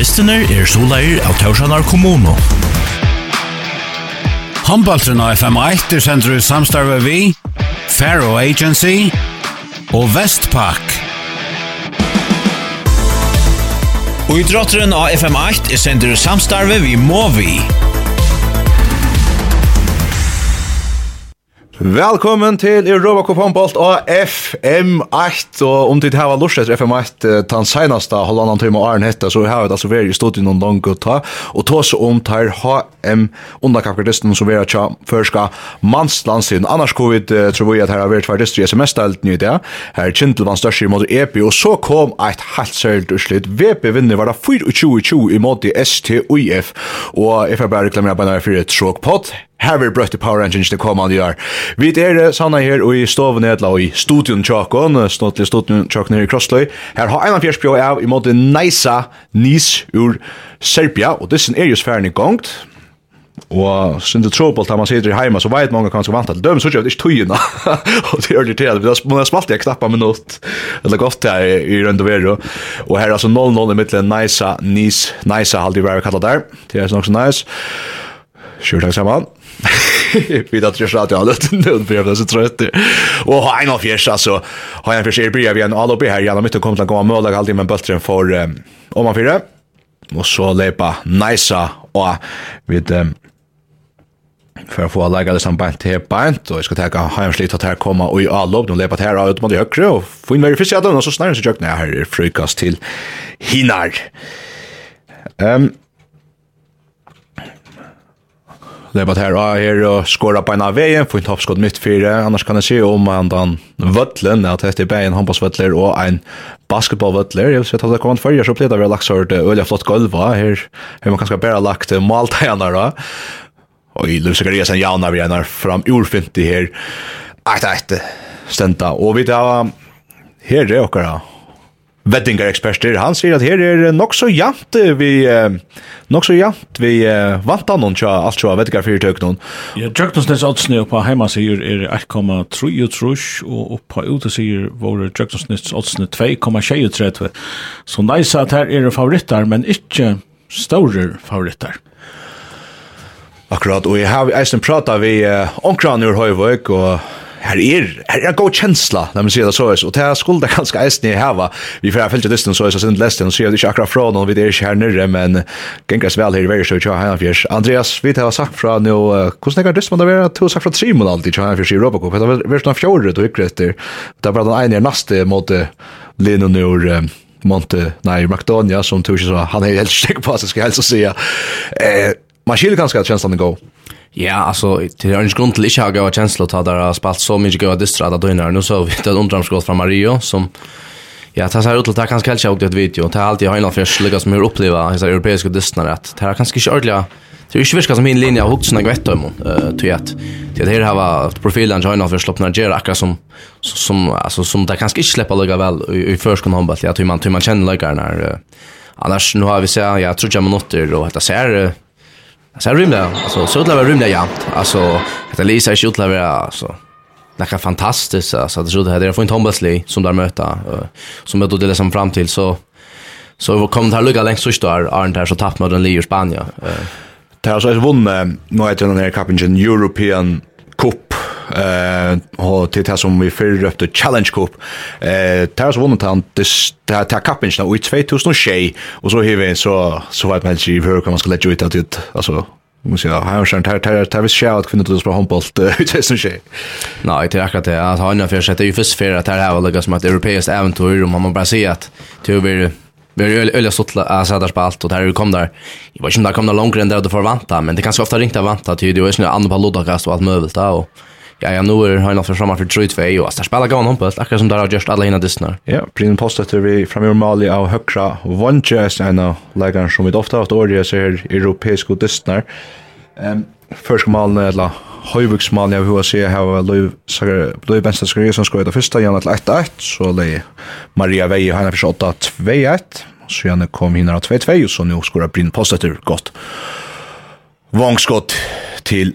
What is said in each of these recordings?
Dystener er soleir av Tausanar kommuno. Håndbaltren av FM1 er sender ut samstarve vi, Faro Agency og Vestpak. Og idrotteren av FM8 er sender ut samstarve vi Movi. Movi. Velkommen til Europa Cup Handbolt og FM8 og om tid hava lust etter FM8 tan seinaste halvannan time og Arne hetta så har vi altså vært i studiet noen lang og ta og ta så om tar HM underkapkartisten som vi har tja førska mannslandstiden annars covid uh, tror vi at her har vært faktisk i SMS-delt nye det her Kintel vann størst i måte EP og så kom eit helt særligt utslitt VP vinner var da 24-20 i måte STUIF og jeg får bare reklamere jeg fyrir et tråk pott Her vil brøtte Power Rangers til kommande år. Vi er sanna her og i stoven edla og i studion tjokkon, til studion tjokkon her i Krossløy. Her har en av fjerspjå av i måte Neisa Nis ur Serbia, og dessen er just ferdig gongt. Og sin det trobult da man sitter heima, så veit mange kanskje vant til døm, så ikke jeg ikke tøyina. og det er det til, men det er smalt jeg knappa minutt, eller godt jeg i rundt og vero. Og her er altså 0-0 i middelen Neisa Nis, Neisa halde vi hver vi kallar der, det er nok så nice. Kjør takk sammen vi där tror att jag låter någon för jag så trött. Och har en av fjärs alltså har jag försökt börja vi en all uppe här genom att komma till komma mål alltid med bulten för om man fyra. Och så lepa nice och vid för att få lägga det samband till bant och jag ska ta hemslit att här komma och i all upp de lepa här ut mot högre och få in mer fisk och så snarare så jag när här frukost till hinar. Ehm um, lebat här och här och skåra på en av vägen, får en toppskott mitt fyra. Annars kan jag se om han den vötlen, att det är bara en handbollsvötler och en basketballvötler. Jag vill säga att det kommer förra så upplevde vi har lagt så ett öliga flott golv. Här har man kanske bara lagt måltajarna då. Och i Luis Garcia jauna vi är fram urfint det här. Att att stända och vi tar här är också vettingareksperter, han sier at her er nok så jant vi, nok så jant vi vant av noen tja, alt tja vettingarfyrtøk noen. Ja, Drøgtonsnes oddsne oppa heima sier er 1,3 og oppa ute sier våre Drøgtonsnes oddsne 2,23. Så neisa at her er favoritter, men inte større favoritter. Akkurat, og jeg har eisen prata vi uh, omkran ur Høyvøk, og här är här är god känsla när man ser det så är och det här skulda ganska äsna i hava vi får fälta distan så är så sen lästen så är det inte akkurat från och vi det är här nere men gängas väl här i varje så här fjärs Andreas vi har sagt från nu hur snäcker det man det vara två sagt från tre mål alltid här fjärs i Europa Cup det var först fjärde då gick det där var den ena nästa mot Lino nu Monte nej McDonia som tog så han är helt säker på att ska hälsa säga eh man skiljer ganska känslan att gå Ja, alltså till en grund till inte ha gått känsla att ha spalt så mycket goda distra att då nu så vi det undramskott från Mario som Ja, det ser ut til det er helt sjåkt i video. Det har alltid jeg har innanfor jeg slik som jeg har europeiska disse europeiske dystene rett. Det här kanske inte ordentlig Det är ju sviska som min linje har hukt såna gvätt om eh till att det här har varit profilen join för förslapp gera Gerard som som alltså som där kanske inte släppa lugga väl i förskon handboll jag tror man tror man känner lugga när annars nu har vi så jag tror jag minuter och detta ser Alltså rymda, alltså så utlever rymda jämt. Alltså det Lisa är utlever alltså det är fantastiskt alltså det trodde jag det får en Thomasly som där möta som jag då det som fram till så så vi kommer här lugga längst så står Arnt här så tappade den Leo Spanien. Det har så vunnit nu heter den här kappen European eh och till det som vi förr röpte Challenge Cup. Eh Tars vunnit han det ta kappen i 2006 och så har vi så så vad man inte hur kan man ska lägga ut att det alltså måste jag ha en här här här vis shout kunde det spela handboll i 2006. Nej, det är akkurat det att han för sig det är ju först för att det här var lika som ett europeiskt äventyr och man bara ser att tyvärr Vi har ju öliga stått att sätta på allt och där vi kom där. Jag vet inte om det kom där långt än där du får vanta, men det kanske ofta ringt att vanta till det är ju sådana andra på lodakast och allt möjligt och ja, ja, nu er han för framme för Detroit för EU. Alltså, spela gån på akkurat som där har just alla hina Disney. Ja, Bryn Post att vi framgör Mali av högra Vonjes en lägger som vi ofta haft ordet så här europeiska Disney. Ehm först malen eller Høyvuksmann, jeg hur hva sier, har Løy Benstad Skreie som skrev det första igen att 1-1, så leier Maria Veje han har først 8-2-1, så gjerne kom henne av 2-2, och så nu skorar Bryn Postetter gott. Vångskott til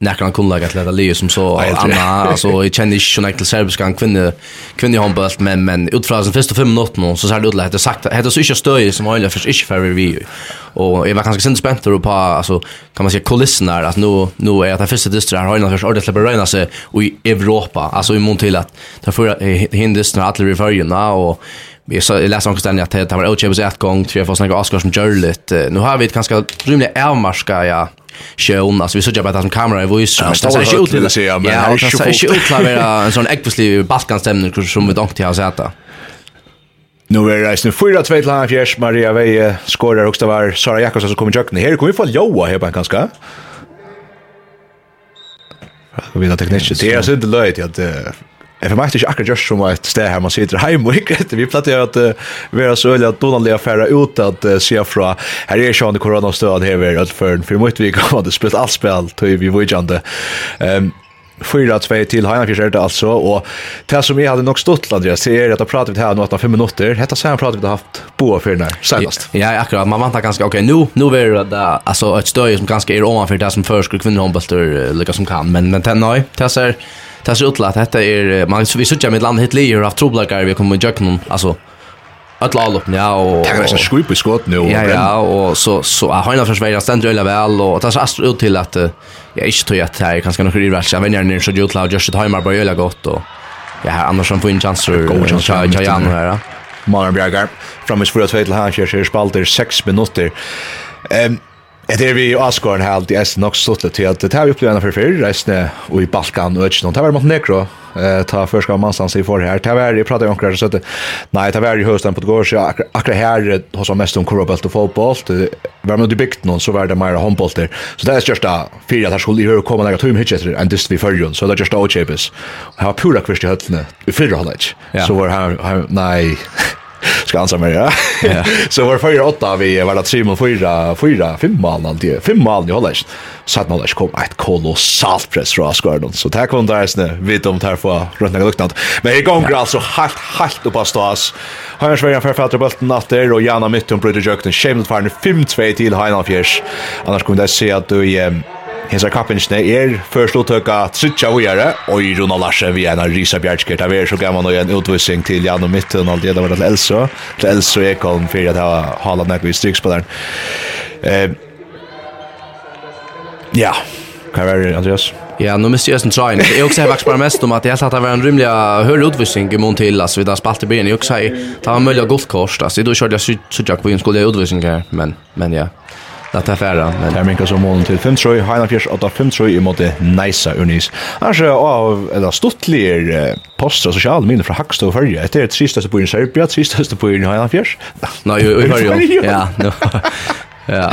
näkra han kunde lägga till det Leo som så Anna alltså jeg kjenner ikke sånn näkta serbisk en kvinna kvinna i men men fra den første fem minuterna så ser det ut lätt att sagt heter så inte støy som höll för inte færre vi. Och jeg var ganska sent spent på alltså kan man si, kulissen där att nu nu är det första her, har innan ordentlig ordentligt beröna seg i Europa. Alltså i mån till att ta för hindistra alla referierna och vi så läste också den att det var Ochebus ett gång tror jag får snacka Oscar som Jörlit. Nu har vi ett ganska rymligt avmarska ja sjön alltså vi såg bara att som kamera i voice men det ser ut det ser men det ser inte ut klar vara en sån äggpåslig balkanstämning som vi dock till har sett Nu er reisen 4-2 til han Fjärs Maria Veje skårer också var Sara Jakobsen som kommer i kjøkkenet. Her kommer vi få Joa här på en ganska Vi har teknisk. Det är så inte löjt att Jeg formakte ikke akkurat just som et sted her man sitter hjemme og ikke rett. Vi platt gjør at uh, vi er så øyelig at Donald affärer ut at uh, sier fra her er sånn koronastøen her vi er rett for en vi kom ha spilt alt spill til vi vujande. Um, 4-2 til Heinefjers er det altså, og det som jeg hadde nok stått til, Andreas, det er at jeg prater vi her nå 5 minutter, dette sen jeg vi har haft boa for den senast. Ja, akkurat, man vantar ganske, ok, nu, nu er det altså, et støy som ganske er omanfyr det som først kvinnehåndbølter lykkes som kan, men, men det er det ser, det ser ut til at dette er, man, vi sitter med land hit lier av troblagar vi kommer i jøkken, altså, Alla alloppen, ja, och Det är nästan skrup i skott nu. Ja, ja, og så, så har han för Sverige stendur øyla väl och det ser ut til at, jag inte tror att det är ganska nog rivers, jeg vänner nir så jo til just Jørsit Heimar bara øyla gott och ja, annars som får inn chanser, og ja, ja, ja, ja, Manar Bjergar, framme i spura tvei til hans, jeg spalter 6 minutter. Ehm Det er vi i Asgården her alltid er nok stortlet til at det har vi opplevd ennå for før, reisende og i Balkan og Øtjen, det var i Montenegro, ta først av mannstans i for her, det var, jeg prater jo omkring så det nei, det var i høsten på det går, så akkurat her hos han mest om korrobelt og fotboll, var man i bygd noen, så var det mer håndbolter, så det er størst da, fire at her skulle i høyre komme laget høyme hitjetter enn dist vi førjon, så det er størst da, åkjepes, og her var pura kvist i høttene, i fyrre holdet, så var her, nei, ska ansa mer ja. så var för åtta vi var det tre mål fyra fyra fem mål alltid. Fem mål i hållet. Så att man kom ett kolossalt press från Skården. Så tack om där snä vet om där för runt något liknande. Men i gång alltså halt halt upp på stas. Har jag Sverige för fatta bollen att där och Jana mitt om bröt i jökten. Shamed för 5-2 till Heinolf Annars kommer det se att du Hesa kappingene er først uttøkka Tritja tritsja og i Rona Larsen vi er en av Risa Bjergsker, det er så gammel og en utvisning til Jan og Mitten og det var til Elso, til Elso Ekholm, for at jeg har halet nekk vi strykspilleren. Eh, ja, hva er det, Andreas? Ja, nu måste jag sen try. Jag också har varit bara mest om att jag satt att vara en rymlig höll utvisning i mån till alltså vi där spalt i början. Jag också har ta en möjlig. Alltså då körde jag så jag på en skola utvisning här, men men ja. Det er færre. Men... Her minker så målen til 5-3, Heina Fjers 8-5-3 i måte Neisa Unis. Annars er av, eller stuttlige poster og sosiale minner fra Hakstad og Førje. Det er tre største byen i Serbia, tre største byen i Heina Fjers. Nei, i Førje. Ja, no. Ja.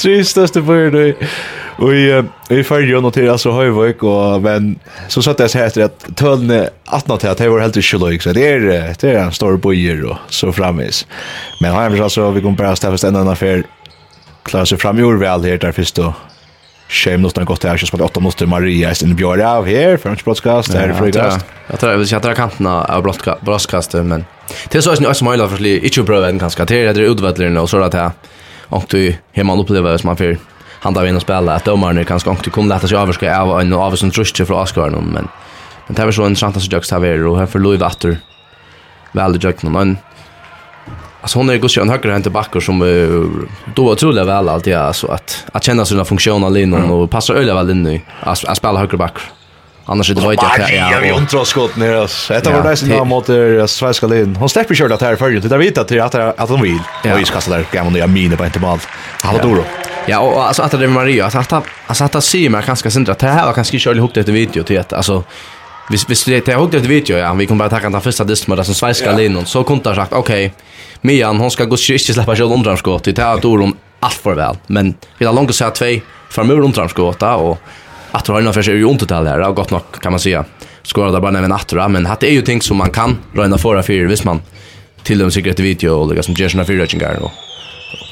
Tre største byen i Og i fyrre og noterer altså Høyvøk, og, men så satt jeg seg etter at tølene 18 til at det var helt ikke løy, så det er, det er en stor bøyer og så fremvis. Men han er altså, vi kommer bare til å stemme en affær klarar sig framjord väl här där först då. Shame nåt gott här, just spelar 8 mot Maria i Björn av här för en broadcast där för gast. Jag tror jag vill chatta kanterna av broadcast men det är så att ni också mejlar för inte prova en kanske det är det utvärderingar och så där jag Och du hemma upplever som man för han där vinner spela att domarna kanske inte kommer lätta sig överska av en av sin trust för Oscar men men det är så intressant att jag ska vara och här för Louis Vatter. Väl det jag någon Alltså hon är ju en högre hänt backar som då var otroligt väl allt ja alltså att att känna sina funktioner in mm. och passa öle väl in nu. Att spela högre back. Annars är det vet jag. Ja, vi undrar skott ner oss. Detta var nästan några mot svenska lin Hon släpper kört att här förut. Det vet att att att de vill. Och vi kastar där gamla nya mine på inte mal Hallå då. Ja, och alltså att det är Maria att att att se mig kanske synd att det här var kanske kör ihop det video till att alltså Hvis, hvis det är hugget et video, ja, vi kommer bara tacka den första dist med den svenska ja. linjen. Så kunne jag sagt, okej, okay, Mian, hon ska gå och inte släppa sig. Det är ett ord om allt för. Men vi har långt att säga två framöver undrarskott. Och att du har en affär är ju ont att det och gott nog kan man säga. Skåret er bara när en attra, men det är ju ting som man kan röna föra för visst man till dem säkert video og liksom gjør sånne sina og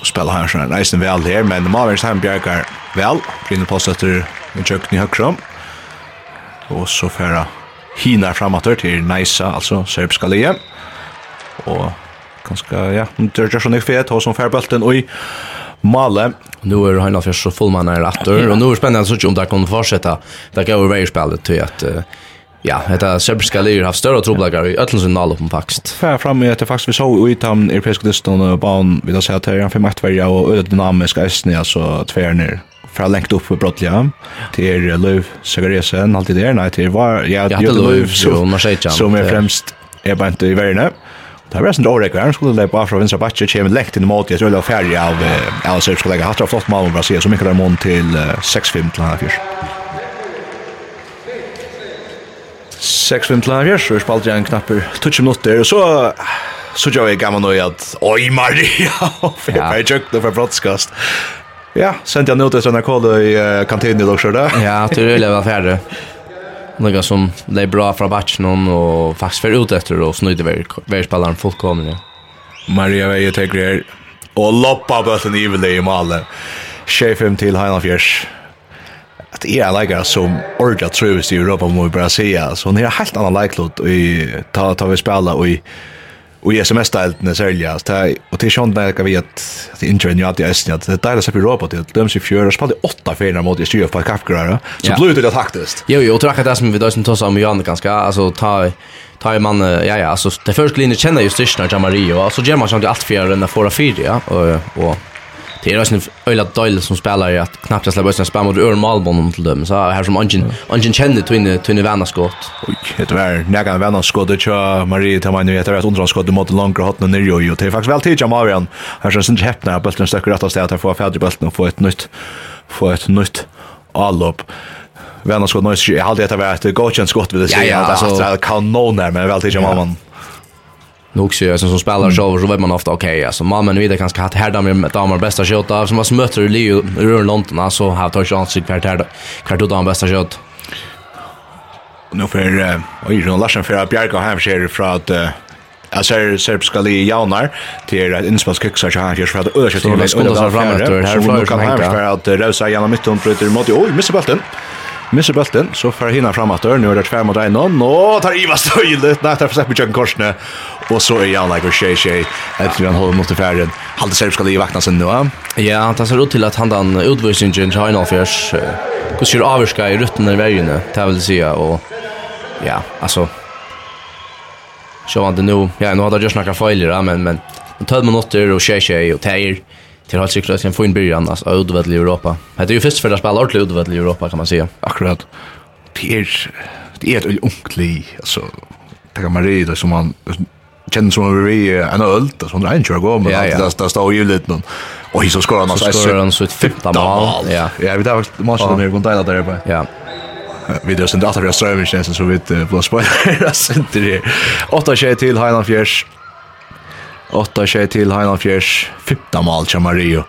och spela här sån reisen väl här men de har varit bjärkar väl brinner på sig till en kökning högst och så färra hinar framåt till Najsa, alltså serbska lia. Och ganska, ja, det är så nytt fet, och som färbulten och i Male. Nu är han först så full man är åter och nu är spännande så om det kan fortsätta. Det går över väl spelet till att ja, det serbiska lier har större troblagar i öllens nal uppen faktiskt. Fär fram i att det faktiskt vi såg ut om europeiska listan och barn vi har sett här 5-1 och öde dynamiska Estnia alltså tvär ner fra lengt opp på brottliga till Löv Sagaresen alltid där nej till var ja det Löv så som är främst är bara inte i världen Det var sånn årek, han skulle lepa fra vinstra bakke, kjem lekt inn i måte, jeg tror det var ferdig av Alice Erp skulle legge hatt av flott mål om Brasil, så Mikael mån til 6-5 til han fyrs. 6-5 til han fyrs, og spalte jeg en knapper 20 minutter, og så så gjør jeg gammal nøy at, oi Maria, for jeg bare tjøkna fra brottskast. Ja, sent jag notis när kolla i kantinen då så där. Ja, tur det var färre. Några som det är bra från batchen och faktiskt för ut efter och snöjde ver spelaren fullkomligt. Maria Veje tar grejer och loppa bollen i väl i målet. Schäfem till Heinafjärs. Att det är en läkare som ordentligt trivs i Europa mot Brasilien. Så hon är helt annan läklot i ta, ta vi spela och i Och i sms-deltene säljas. Och till sånt där kan vi att det inte är nytt i Östen. Att det där är så på robot. Det döms i fjör och spelade åtta färgerna mot i styr på kaffegrar Så blev det taktiskt. Jo, jo, och det det som vi då som tar sig om Jan ganska. Alltså ta ta man ja ja alltså det första linjen känner ju styrkan av Mario. Alltså Gemma kände allt för den förra fyra och och det är ju öla dåligt som spelar i att knappt släppa ut spam mot Örn Malbon till dem så här som Anjin ungen känner till till Vanna skott. Oj, det var näga Vanna skott det tror Marie tar man vet att undra skott mot långt hot när ju ju det är faktiskt väl tid jag Marian. Här känns inte häpna att bulten stöcker rätta stället att få färdig bulten och få ett nytt få ett nytt allop vänner skott nu jag hade det var ett godkänt skott vid det så alltså kanon där men väl tid jag Marian nog så jag som spelar så så vet man ofta okej okay, alltså man men vidare kanske att här damer med damer bästa skott av som har smötter i Leo runt London alltså har tagit chans i kvart här kvart då bästa skott nu för oj Jon Larsen för att Bjarka hem ser från att Jag ser serbiska li jaunar till att ett inspelskicksar så här gör för att öra sig till det. Skundas fram efter. Här får han. För att Rausa genom mitten bryter mot. Oj, missar bulten. Missa bulten, så får hinna fram att nu är det tvär mot en och tar Iva stöjligt, nej tar försök med Jörgen Korsne och så är Jan Lager tjej tjej efter han håller mot färden. Halde ser ska det vakna sen nu. Ja, han tar sig ut till att han den utvisningen till Heinolf Fjärs. Kus kör avska i rutten i vägen, det vill säga och ja, alltså Så var det nu, ja, nu hade jag snackat fejl men men 12 minutter och tjej tjej och tejer. Det har helt sikkert en fin början, alltså utvärdel i Europa. Det är ju först för att spela ordentligt utvärdel i Europa kan man säga. Akkurat. Det är, det är ett ungt liv, alltså. Det kan man rida som man känner som vi är en ölt, som det är en kör gå, men ja, ja. det står ju lite någon. Och så skår han alltså. Så skår han så ett femta mål. Ja, ja vi tar faktiskt matchen med Gondaila där uppe. Ja. Vi drar sen dator vi har strömmen så vi blåspår. Det är inte det. 8-tjej till Heinan Fjärs. Åtta tjej till Heinald Fjärs, 15 mål till Mario.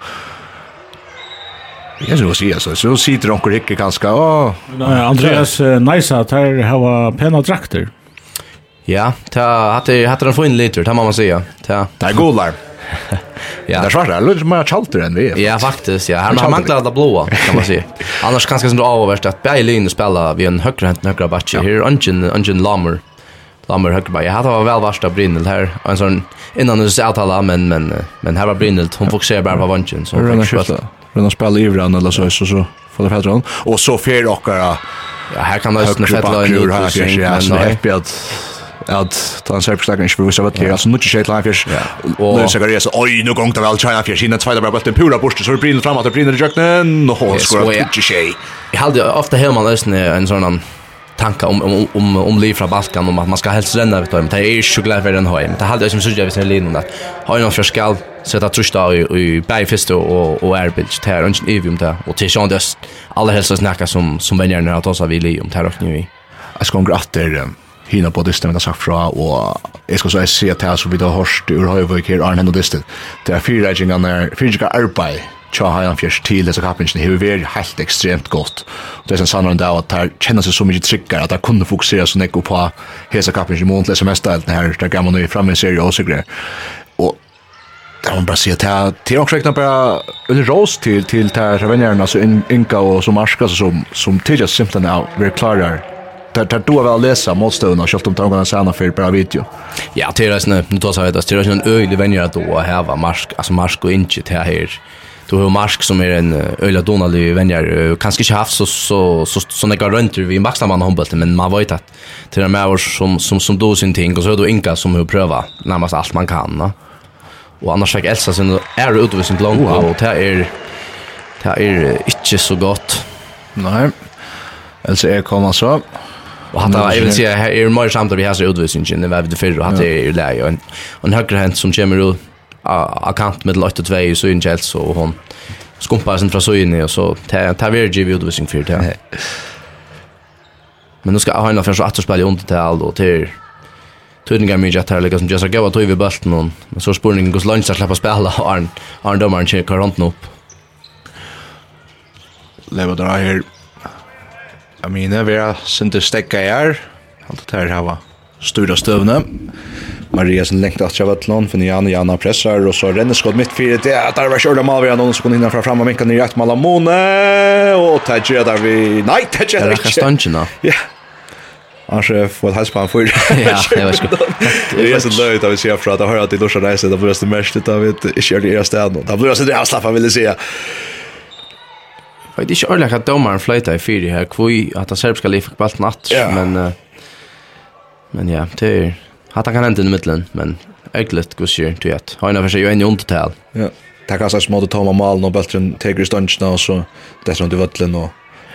Jag skulle säga så, så sitter de och ganska, åh. Andreas, nice att här har pena drakter. Ja, ta hade hade den fin liter, ta man säga. Ta. Det är golar. Ja. Det svarar lite mer chalter än vi. Ja, faktiskt. Ja, han manglar det blåa kan man säga. Annars kanske som du avvärst att Bejlin spela vi en högerhänt högre batch Här Ungen Ungen Lammer. Lammer Högberg. Jag hade väl värsta Brynel här. En sån innan du säger alla men men men här var Brynel hon fokuserar bara på vanchen så hon fick skjuta. Runar spelar i vran eller så så så för det fattar hon. Och så fer och ja här kan man ju snälla fälla in i här kanske så happy att att ta en serbisk inte vi så vad det är alltså mycket shit life fish och nu så går det så oj nu gång till all China fish innan tvåda bara bulten pura borste så det brinner framåt det brinner i jöknen och hon skorar mycket shit. Jag hade ofta hemma nästan en sån tanka om om om om liv från Balkan om att man ska helst renna vet du men det är ju så glad för den hem. Det hade jag som sugga vid sin linje att ha någon för skall sätta trust trusta i i bergfest och och airbridge där och inte evium där och till sån där alla helst snacka som som vänner när att oss vill ju om och nu. Jag ska gratta hina på distan med sagt fra, og jeg skal så jeg se at det som vi har hørst ur høyvøk her, Arne Hendodisten, det er fyrreikingan er, fyrreikingan arbeid, tja hajan fjers til dessa det hever veri helt ekstremt godt. Og det er en sannar enn at der kjenner seg så mykje tryggare, at det kunne fokusera så nekko på hesa kappingen i mån til SMS-delten her, der gammal nu framme i serie og sikre. Og det man bara sier, det er også bara en rås til til der så altså inka og som Arska, som, som tidligast simpelthen er vi klarar tar tar då väl läsa motståndarna och köpte om tankarna sen för bara video. Ja, det är ju nu då så vet det är en öjlig vänjer att då häva marsk, alltså marsk och inte det här Du har Mark som är en öla donalig vänjer. Kanske inte haft så så så såna går runt vi maxar man handboll men man vet att till de här som som som då sin ting och så då Inka som har pröva närmast allt man kan. Va? Och annars fick Elsa sin är utvisning långt wow. och det är det är inte så gott. Nej. Elsa är komma så. Och han har även säga här är mer samt att vi har så utvisningen när vi det förra hade ju läge och en högerhänt som kommer ut av kant med 8-2 i Søyen Kjells, og hun skumpar sin fra Søyen i, og så tar vi givet utvisning for det. Men nu ska Arna först att spela under till och till Tudningar mig her, härliga som Jessica Gava tog i bulten hon. Men så spårningen går lunch att släppa spela Arn. Arn domaren kör runt upp. Leva dra her. I mean, vi var sin det stäcka her. Allt det her, hava styra stövne. Mariasen lengt att jag vart lån för Jan Jana pressar och så renner skott mitt för det att där var körda mål vi har någon sekund innan fram och vinkeln i rätt mål Mone och Tajja där vi nej Tajja där kan stanna. Ja. Alltså vad har span för. Ja, det var så. Det är så löjligt att vi ser för att jag hör att det lossar rejsa det blir det mest utav av ett kör det era ändå. det blir det så det avslappa vill säga. Jag vet inte ordentligt att domaren flöjtar i fyra här. Kvui att han serbiska liv fick ballt natt. Men Men ja, det är att han kan hända i mitten, men äckligt går till att han har sig ju en ont tal. Ja. Det kan sås mode Toma Malen och Beltrin Tiger Stunch nu så det som du vattlen och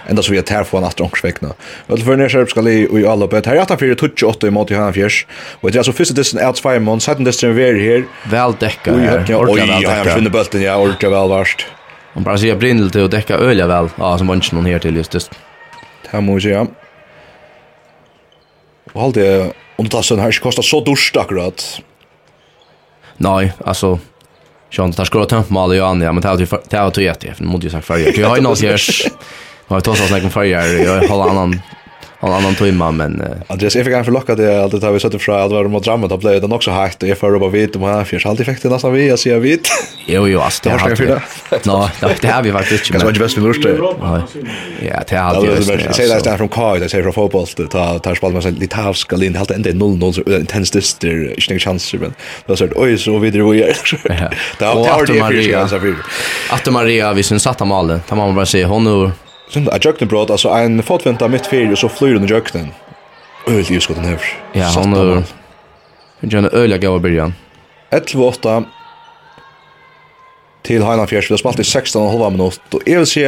ända så vi är från att en svekna. Väl för när Sharp ska i och alla bet här att för 28 i mot Johan Fjärs. Och det är så första distance out five months hade distance vi här. Väl täcka. Ja, jag finner bulten jag orkar väl värst. Man bara ser blindel till att täcka öliga väl. Ja, som vann någon här till just det. Här måste jag. Och allt det om det sen här kostar så dyrt akkurat. Nej, alltså Sjön tar skor tant mal ju andra, men tar ju tar ju jätte, för mode ju sagt förr. Jag har ju nås jag. Har tagit oss någon förr jag har annan en annan timma men Andreas jag fick en förlocka det alltid tar vi sätter fra att vara mot drama då blev den också hakt och jag får bara vet om han för jag alltid fick det nästan vi jag ser vit. Jo jo alltså det har jag vi. Nå det har vi faktiskt inte. Kanske bäst med lust. Ja, det har vi. Jag säger det där från Kai, det säger från fotboll det tar tar spel med sig lite litavska linje helt ända 0-0 så intenst det är inte en chans men då så oj så vidare vi är. Det har Maria. Att Maria vi syns satta han mål. Det man bara se hon Sen a jöknen brot, alltså en fotvinta mitt fyr och så flyr under jöknen. Öl i skotten över. Ja, han är... Han är öliga gav i början. 11-8 till Heinan Fjers, Vi har spalt i 16,5 minutt, og jeg vil si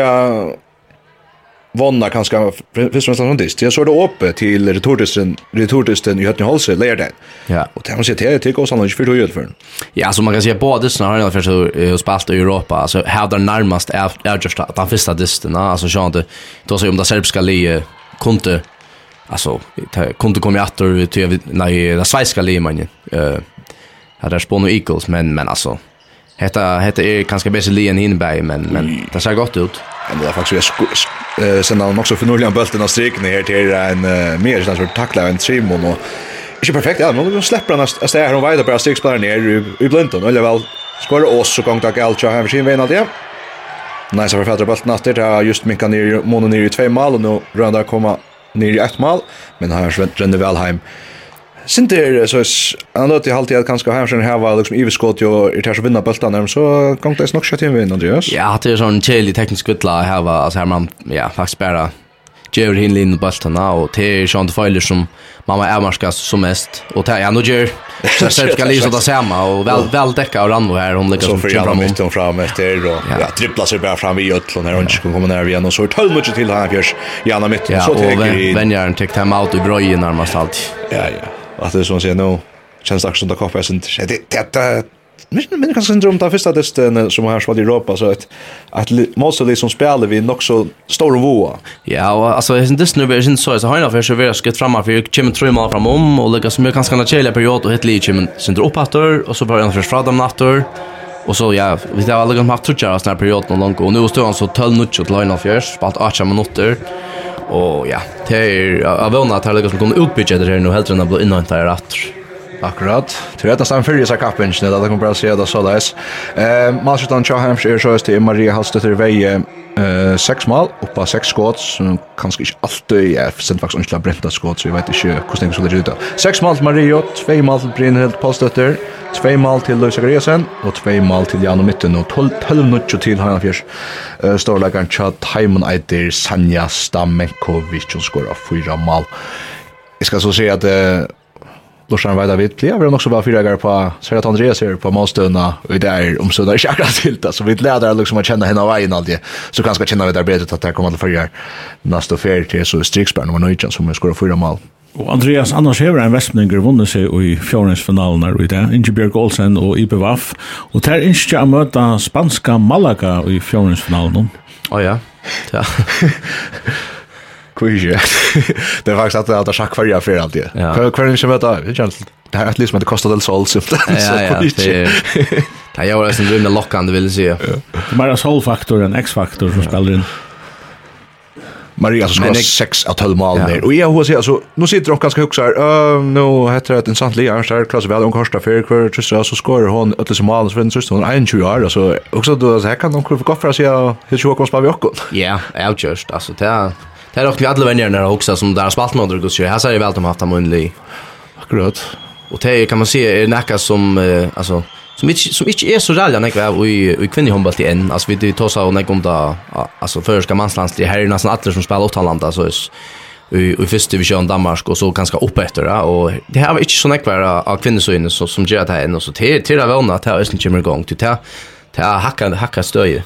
vonna kanskje først og fremst sånn dist. Jeg så det åpe til retortisten, retortisten i Høtten Holse, leier den. Ja. Og det man sier, det er ikke også annerledes for tog utføren. Ja, så man kan si at både har enn først og spalt i Europa, altså hevder nærmest er just at den første disten, altså sånn at det også om det serbiska li kunde, altså kunde komma i atter til nei, det sveiska li, man, uh, det er Spån Eagles, men, men altså, Hetta hetta er kanskje best liðan hinbæði men men det ser gott ut. Men det er faktisk eh sen han också för bulten av streken här till en uh, mer sån sort tackla en trimon och inte perfekt ja men de släpper han att ställa hon vidare sex spelare ner i Blinton eller väl skora oss så gång tack Elcha här sin vän alltid. Nej så författar bulten det har just Mika ner Mono ner i två mål och nu runda komma ner i ett mål men här ränner Valheim Sinter så is han låter i alltid att kanske ha sen här var liksom överskott ju i ters vinna bultarna så gång det snack till in vinner. Ja, det är sån chili teknisk gudla här var alltså här man ja faktiskt bara Jerry Hinley in bultarna och det är sånt fejler som mamma är som mest och det ja nu ger så så ska lysa det samma och väl väl täcka och ranno här hon lyckas som fram mitt och fram efter då. Ja, trippla sig bara fram i öllon här och inte kommer ner igen och så tar mycket till här fjärs. Ja, mitt så till. Ja, och vänjaren tek hem out i bröjen närmast allt. Ja, ja att det är som säger nu känns också det koppen sen det det det Men men kanske syndrom där första testen som har spelat i Europa så att att most of som spelar vi nog så stor voa. Ja, alltså det är inte nu version så så hörna för så vi ska framma för kommer tre mål framom och lägga så mycket ganska naturliga period och ett lite men sen upp åter och så börjar han för fram åter. Och så ja, vi har alla gått haft trutjar av sån här period någon långt och nu står han så 12 nutch åt Lionel Fjärs, spalt 8 minuter. Og ja, det er, jeg vågner at jeg lykkes med å komme det her nu helt enn jeg blir innhåndt her etter. Akkurat. Tror jag att han följer sig kappen inte, det kommer bara se det så där. Eh, Malsjötan Chahamsh är så att Maria Hallstedt Veje eh sex mål uppa sex skott som kanske inte alltid är sent faktiskt inte bränta skott så jag vet inte hur det skulle ut. Sex mål till Mario, två mål till Brynhild Postøtter, två mål till Luisa Gresen och två mål till Jan Mitten och 12 12 minuter till Hanna Fjärs. Eh står där kanske Timon Aider Sanja Stamenkovic som skorar fyra mål. Jag ska så säga att Lorsan Veida Vittli, ja, vi har så bara fyra gånger på Serat Andreas är på målstunna och det om omstøvna ikke akkurat till det, så vi leder liksom att känna henne av veien alltid, så kan ska vi det bedre att det jeg kommer att fyrir nästa fer till så Striksberg nummer 19 som jeg skår fyra mål. Og Andreas Anders Hever en vestmenninger vunnet seg i fjordensfinalen her i dag, Ingebjørg Olsen og Ibe Waff, og der innskje å møte spanska Malaga i fjordensfinalen. Å oh, ja, ja. Kvige. Det var faktiskt att det är schack för jag för allt det. Kvar kvar inte med det. Det känns det här att lyssna det kostar del sol så. Ja ja. Det är var sen rymde lockande vill säga. Det var sol faktor en X faktor som spelar in. Maria så skår sex av 12 mål där. Och jag hur ser alltså, nu sitter de ganska högt så här, uh, nu heter det en sant liga, så här klassar väl om kostar för kvar tröstra, så skår hon ötlis mål, så vinner så hon 21 år, alltså också då, så här kan de gå för att säga hur tjock man sparar vi också. Ja, jag just, alltså det Det er också vi alla vänner när också som där spalt med andre så här ser jeg väl de haft en. Akkurat. Och det kan man se är nekka som alltså som inte som inte är så rælja nekka av i i kvinnlig i enn. alltså vi tar så nekka om där alltså förska manslandslag her er nesten alle som spelar åt så i i første division Danmark och så ganska upp etter det och det här var inte så nekka av kvinnesøyene så som gör det här ändå så til, til det vånat här är sen kommer igång till det er hakka hacka stöje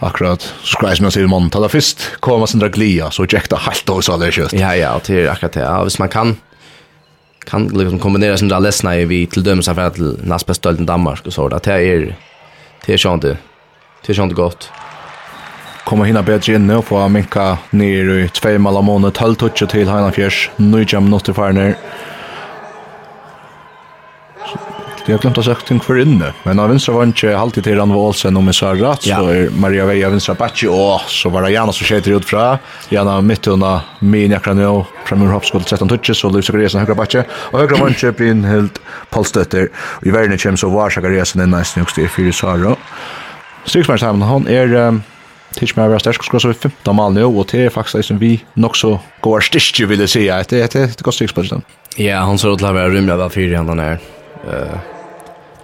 akkurat skrej som jeg sier i måneden. man tar først kommer sin glia så jäkta halt då så där kjøtt. Ja ja, og til akkurat det. Ja, hvis man kan kan liksom kombinere sin där i vi til dømes för til nästa Danmark og så där. Det er det er sånn det. Det er sånn det godt. Kommer hinna bedre inn og få minka ned i två månader 12 touch til Heinafjers, Fjärs. minutter jam notifierar Jeg har glömt att sagt ting för inne, men av vinstra var inte alltid till Ranva Olsen og Missa Ratt, ja. så är Maria Veja vinstra Batsi, Och så var det Jana som skjeter ut fra, Jana mitt under min jakra nå, fra min hoppskål 13 tutsis, og Högra Sakaresen Och Högra var inte vantje Brynhild Polstötter. Och i världen kommer så var Sakaresen en nice jokst i fyrir Sara. Striksmærstamen, hon är... Um, Tisch mer var sterk skulle så 15 mål nu och det är faktiskt som vi nog så går stitch vill säga att det det kostar 6 Ja, han så att lära rymla var fyra han där. Eh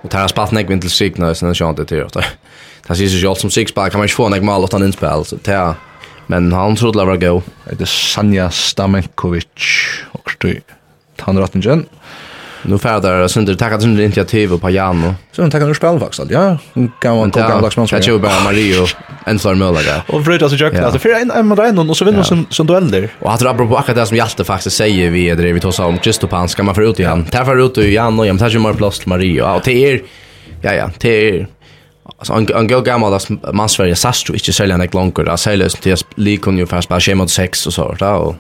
och tar spalt näck vintel signa sen så inte till det. Det ser ju allt som sex pack kan man ju få näck mal utan inspel så tar men han trodde det var go. Det är Sanja Stamenkovic och stö. Han ratten Nu färdar där sen det tackar sen initiativ på Jan Så han tackar nu spel faktiskt ja. Han kan han kan lax man. Jag bara Mario en sån mölla där. Och för att så jag alltså för en en med en och så vinner som som dueller. Och att rappar på akkurat det som Hjalte faktiskt säger vi är det vi tar så om Kristopan ska man få ut igen. han. för ut i Jan och jag tar ju mer plats till Mario. Och till er ja ja, till er Alltså en en go gammal as Sverige sastro inte sälja ett långt och sällan det lik likon ju fast bara schemat 6 och så där och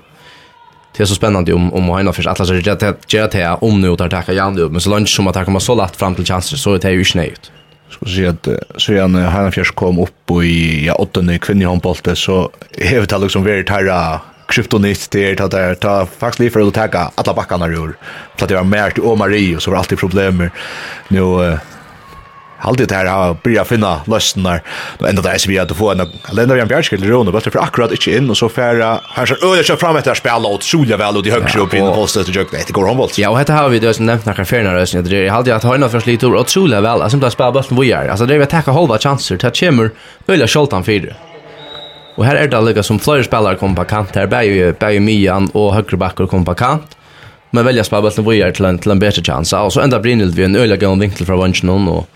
det är så spännande om om Hanna för att läsa det det om nu tar tacka Jan men så långt som att komma så lätt fram till chanser så det är ju snävt. Ska se att så igen Hanna Fjärs kom upp och i ja åttonde kvinnhandbollte så är det liksom väldigt här kryptonit det är att det ta faktiskt lite för att ta alla backarna ur. Plattar mer till Omarie och så var alltid problem. Nu alltid det här har börjat finna lösningar. Då ända det är så vi att få en Lenda Jan Bjärskild i Rona, bara för akkurat inte in och så färra här så öde kör fram efter spela och Solja väl och de högre upp i den posten till Jökne. Det går handboll. Ja, och det har vi då som nämnt när Färna rösen. Det är alltid att höjna för slit och Solja väl. Alltså inte spela bollen vi är. Alltså det är att ta halva chanser. att chimmer. Öla Scholtan fyra. Och här är det lika som flera spelare kommer på kant. Här Bäje ju Mian och högerbackar kommer på kant men välja spela bollen vi är till en till en bättre chans. Alltså ända Brynhild vi en öliga gång vinkel från vänster och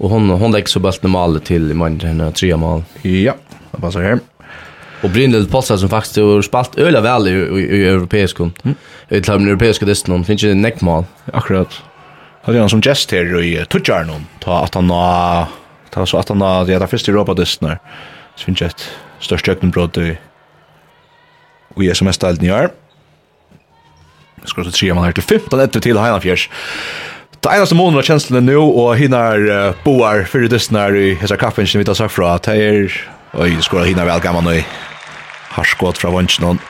Och hon hon lägger så bulten i till i mindre tre mål. Ja, det passar här. Och Brynhild Potsdam som faktiskt har spalt öliga väl i, i, i europeisk kom. Mm. I den europeiska listan hon finns ju en neckmål. Akkurat. Hade han som gest här i Tutjarnon. Ta att han har ta så att han har det där första Europa listan. Så finns ett störst ökningsbrott i i SMS-stalden i år. Ska så tre man här till 15 etter till Heilandfjärs. Det enaste månen av kjenslen nu, og hinnar uh, boar fyrir dysnar i hessa kaffen som vi tar sagt fra, det er, oi, skora hinnar vel gammal nu, harskått fra vansjen,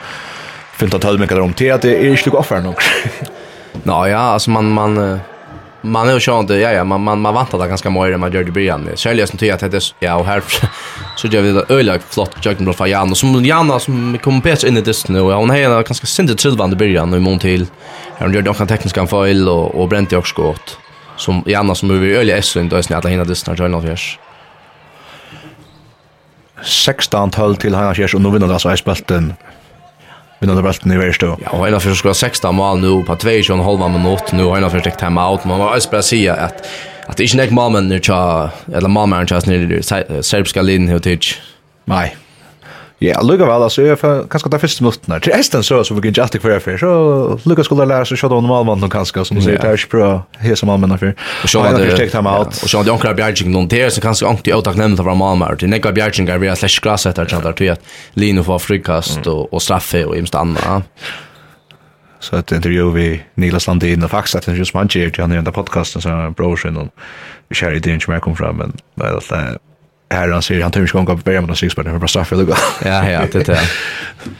fyllt av tølmikar om, det er ikke lukk offer nok. Nå ja, alltså man, man, man är ju sånt ja ja man man man vantar det ganska mycket man gör det början med. Säljer som tycker att det är ja och här så gör vi det öliga flott jag med för Jan och som Janna som kommer pets in i det nu och hon har ganska syndigt tillvande början och mån till. Hon gör några tekniska fel och och bränt också skott som Janna som över öliga är inte och snälla hinna det snart Jan Fjärs. 16 12 till Hanna Fjärs och nu vinner alltså i spelten vinner det bulten i värsta. Ja, och ena för ska 16 mål nu på 2,5 minut. nu har ena för ett time out. Man måste bara säga att att det är inte mål men nu tja eller mål men tja serbiska linjen hur tids. Nej. Ja, lukka vel, altså, jeg får kanskje ta første minuttene. Til esten så, så vi kunne alltid kvar for, så lukka skulle lære seg sjådda normal mann noen kanskje, som du sier, det er ikke bra hese malmenn for. Og ham det, og sjådda det onkra bjergjeng noen, det er som kanskje ankt i avtak nevnt fra malmar, det nekka bjergjeng er vi er slags gras etter, kjent er tog at Lino får frikast og straffe og imst anna. Så ett intervju vi Niklas Landin och faktiskt att det är just man ger till han i den podcasten så brorsen och vi kör idén som jag kom fram men det är här han säger han törs gånga på början med sex för bara straffar det. Ja ja, det är.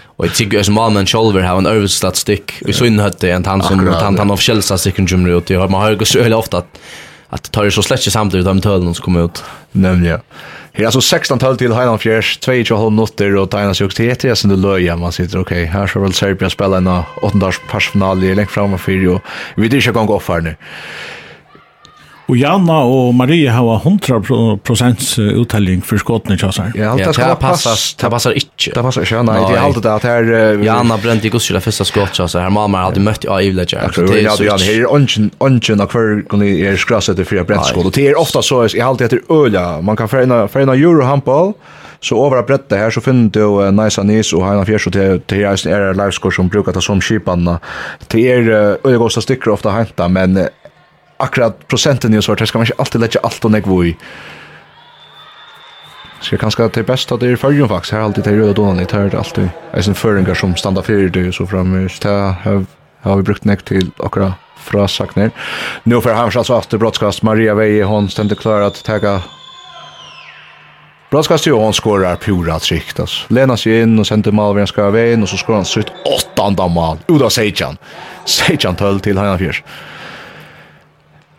Och jag tycker som Malmen shoulder har en överstatistik. Vi så in hade en han som han han av Chelsea second gym ut. Jag har man har så öle ofta att att tar det så släcke samtidigt de tölen som kommer ut. Nämligen. Här alltså 16 tal till Highland Fjärs, 2,5 minuter och Tinas just heter jag sen det löja man sitter okej. Här ska väl Serbia spela en åttondels i länge framför och vi det ska gå upp för nu. Og Janna og Marie har 100% uttelling for skåtene til seg. Ja, det skal passa. Det passar ikke. Det passar ikke, nei. Det er alltid det at her... Janna brent ikke også det første skott til oss her. Mamma hadde møtt i Ivledger. Ja, ja, her er ønsken av hver kunne er skrasset för fyra brent det er ofta så, jeg har alltid etter øla. Man kan forena eurohandball, Så over av brettet her så finner du uh, Nice Anis og Heina Fjers og til Eisen er liveskår som brukar det som kipanna. Det er øyegåsta stykker ofta hämta men akkurat prosenten i og svart, her skal man inte alltid lägga alt og nekvo i. Ska kanske det er best at det er førgen faktisk, her alltid det röda røde donan i, det er alltid eisen føringar som standa fyrir det, så fram. det har vi brukt nek til akkurat frasakner. Nu for Hamsjö alltså efter brottskast, Maria Veje, hon ständer klar att tega Bra ju hon skorar pura trikt alltså. Lena sig in och sänder mål vem ska vägen och så skorar han sitt åttande mål. Uda Sejan. Sejan töll till han fjärs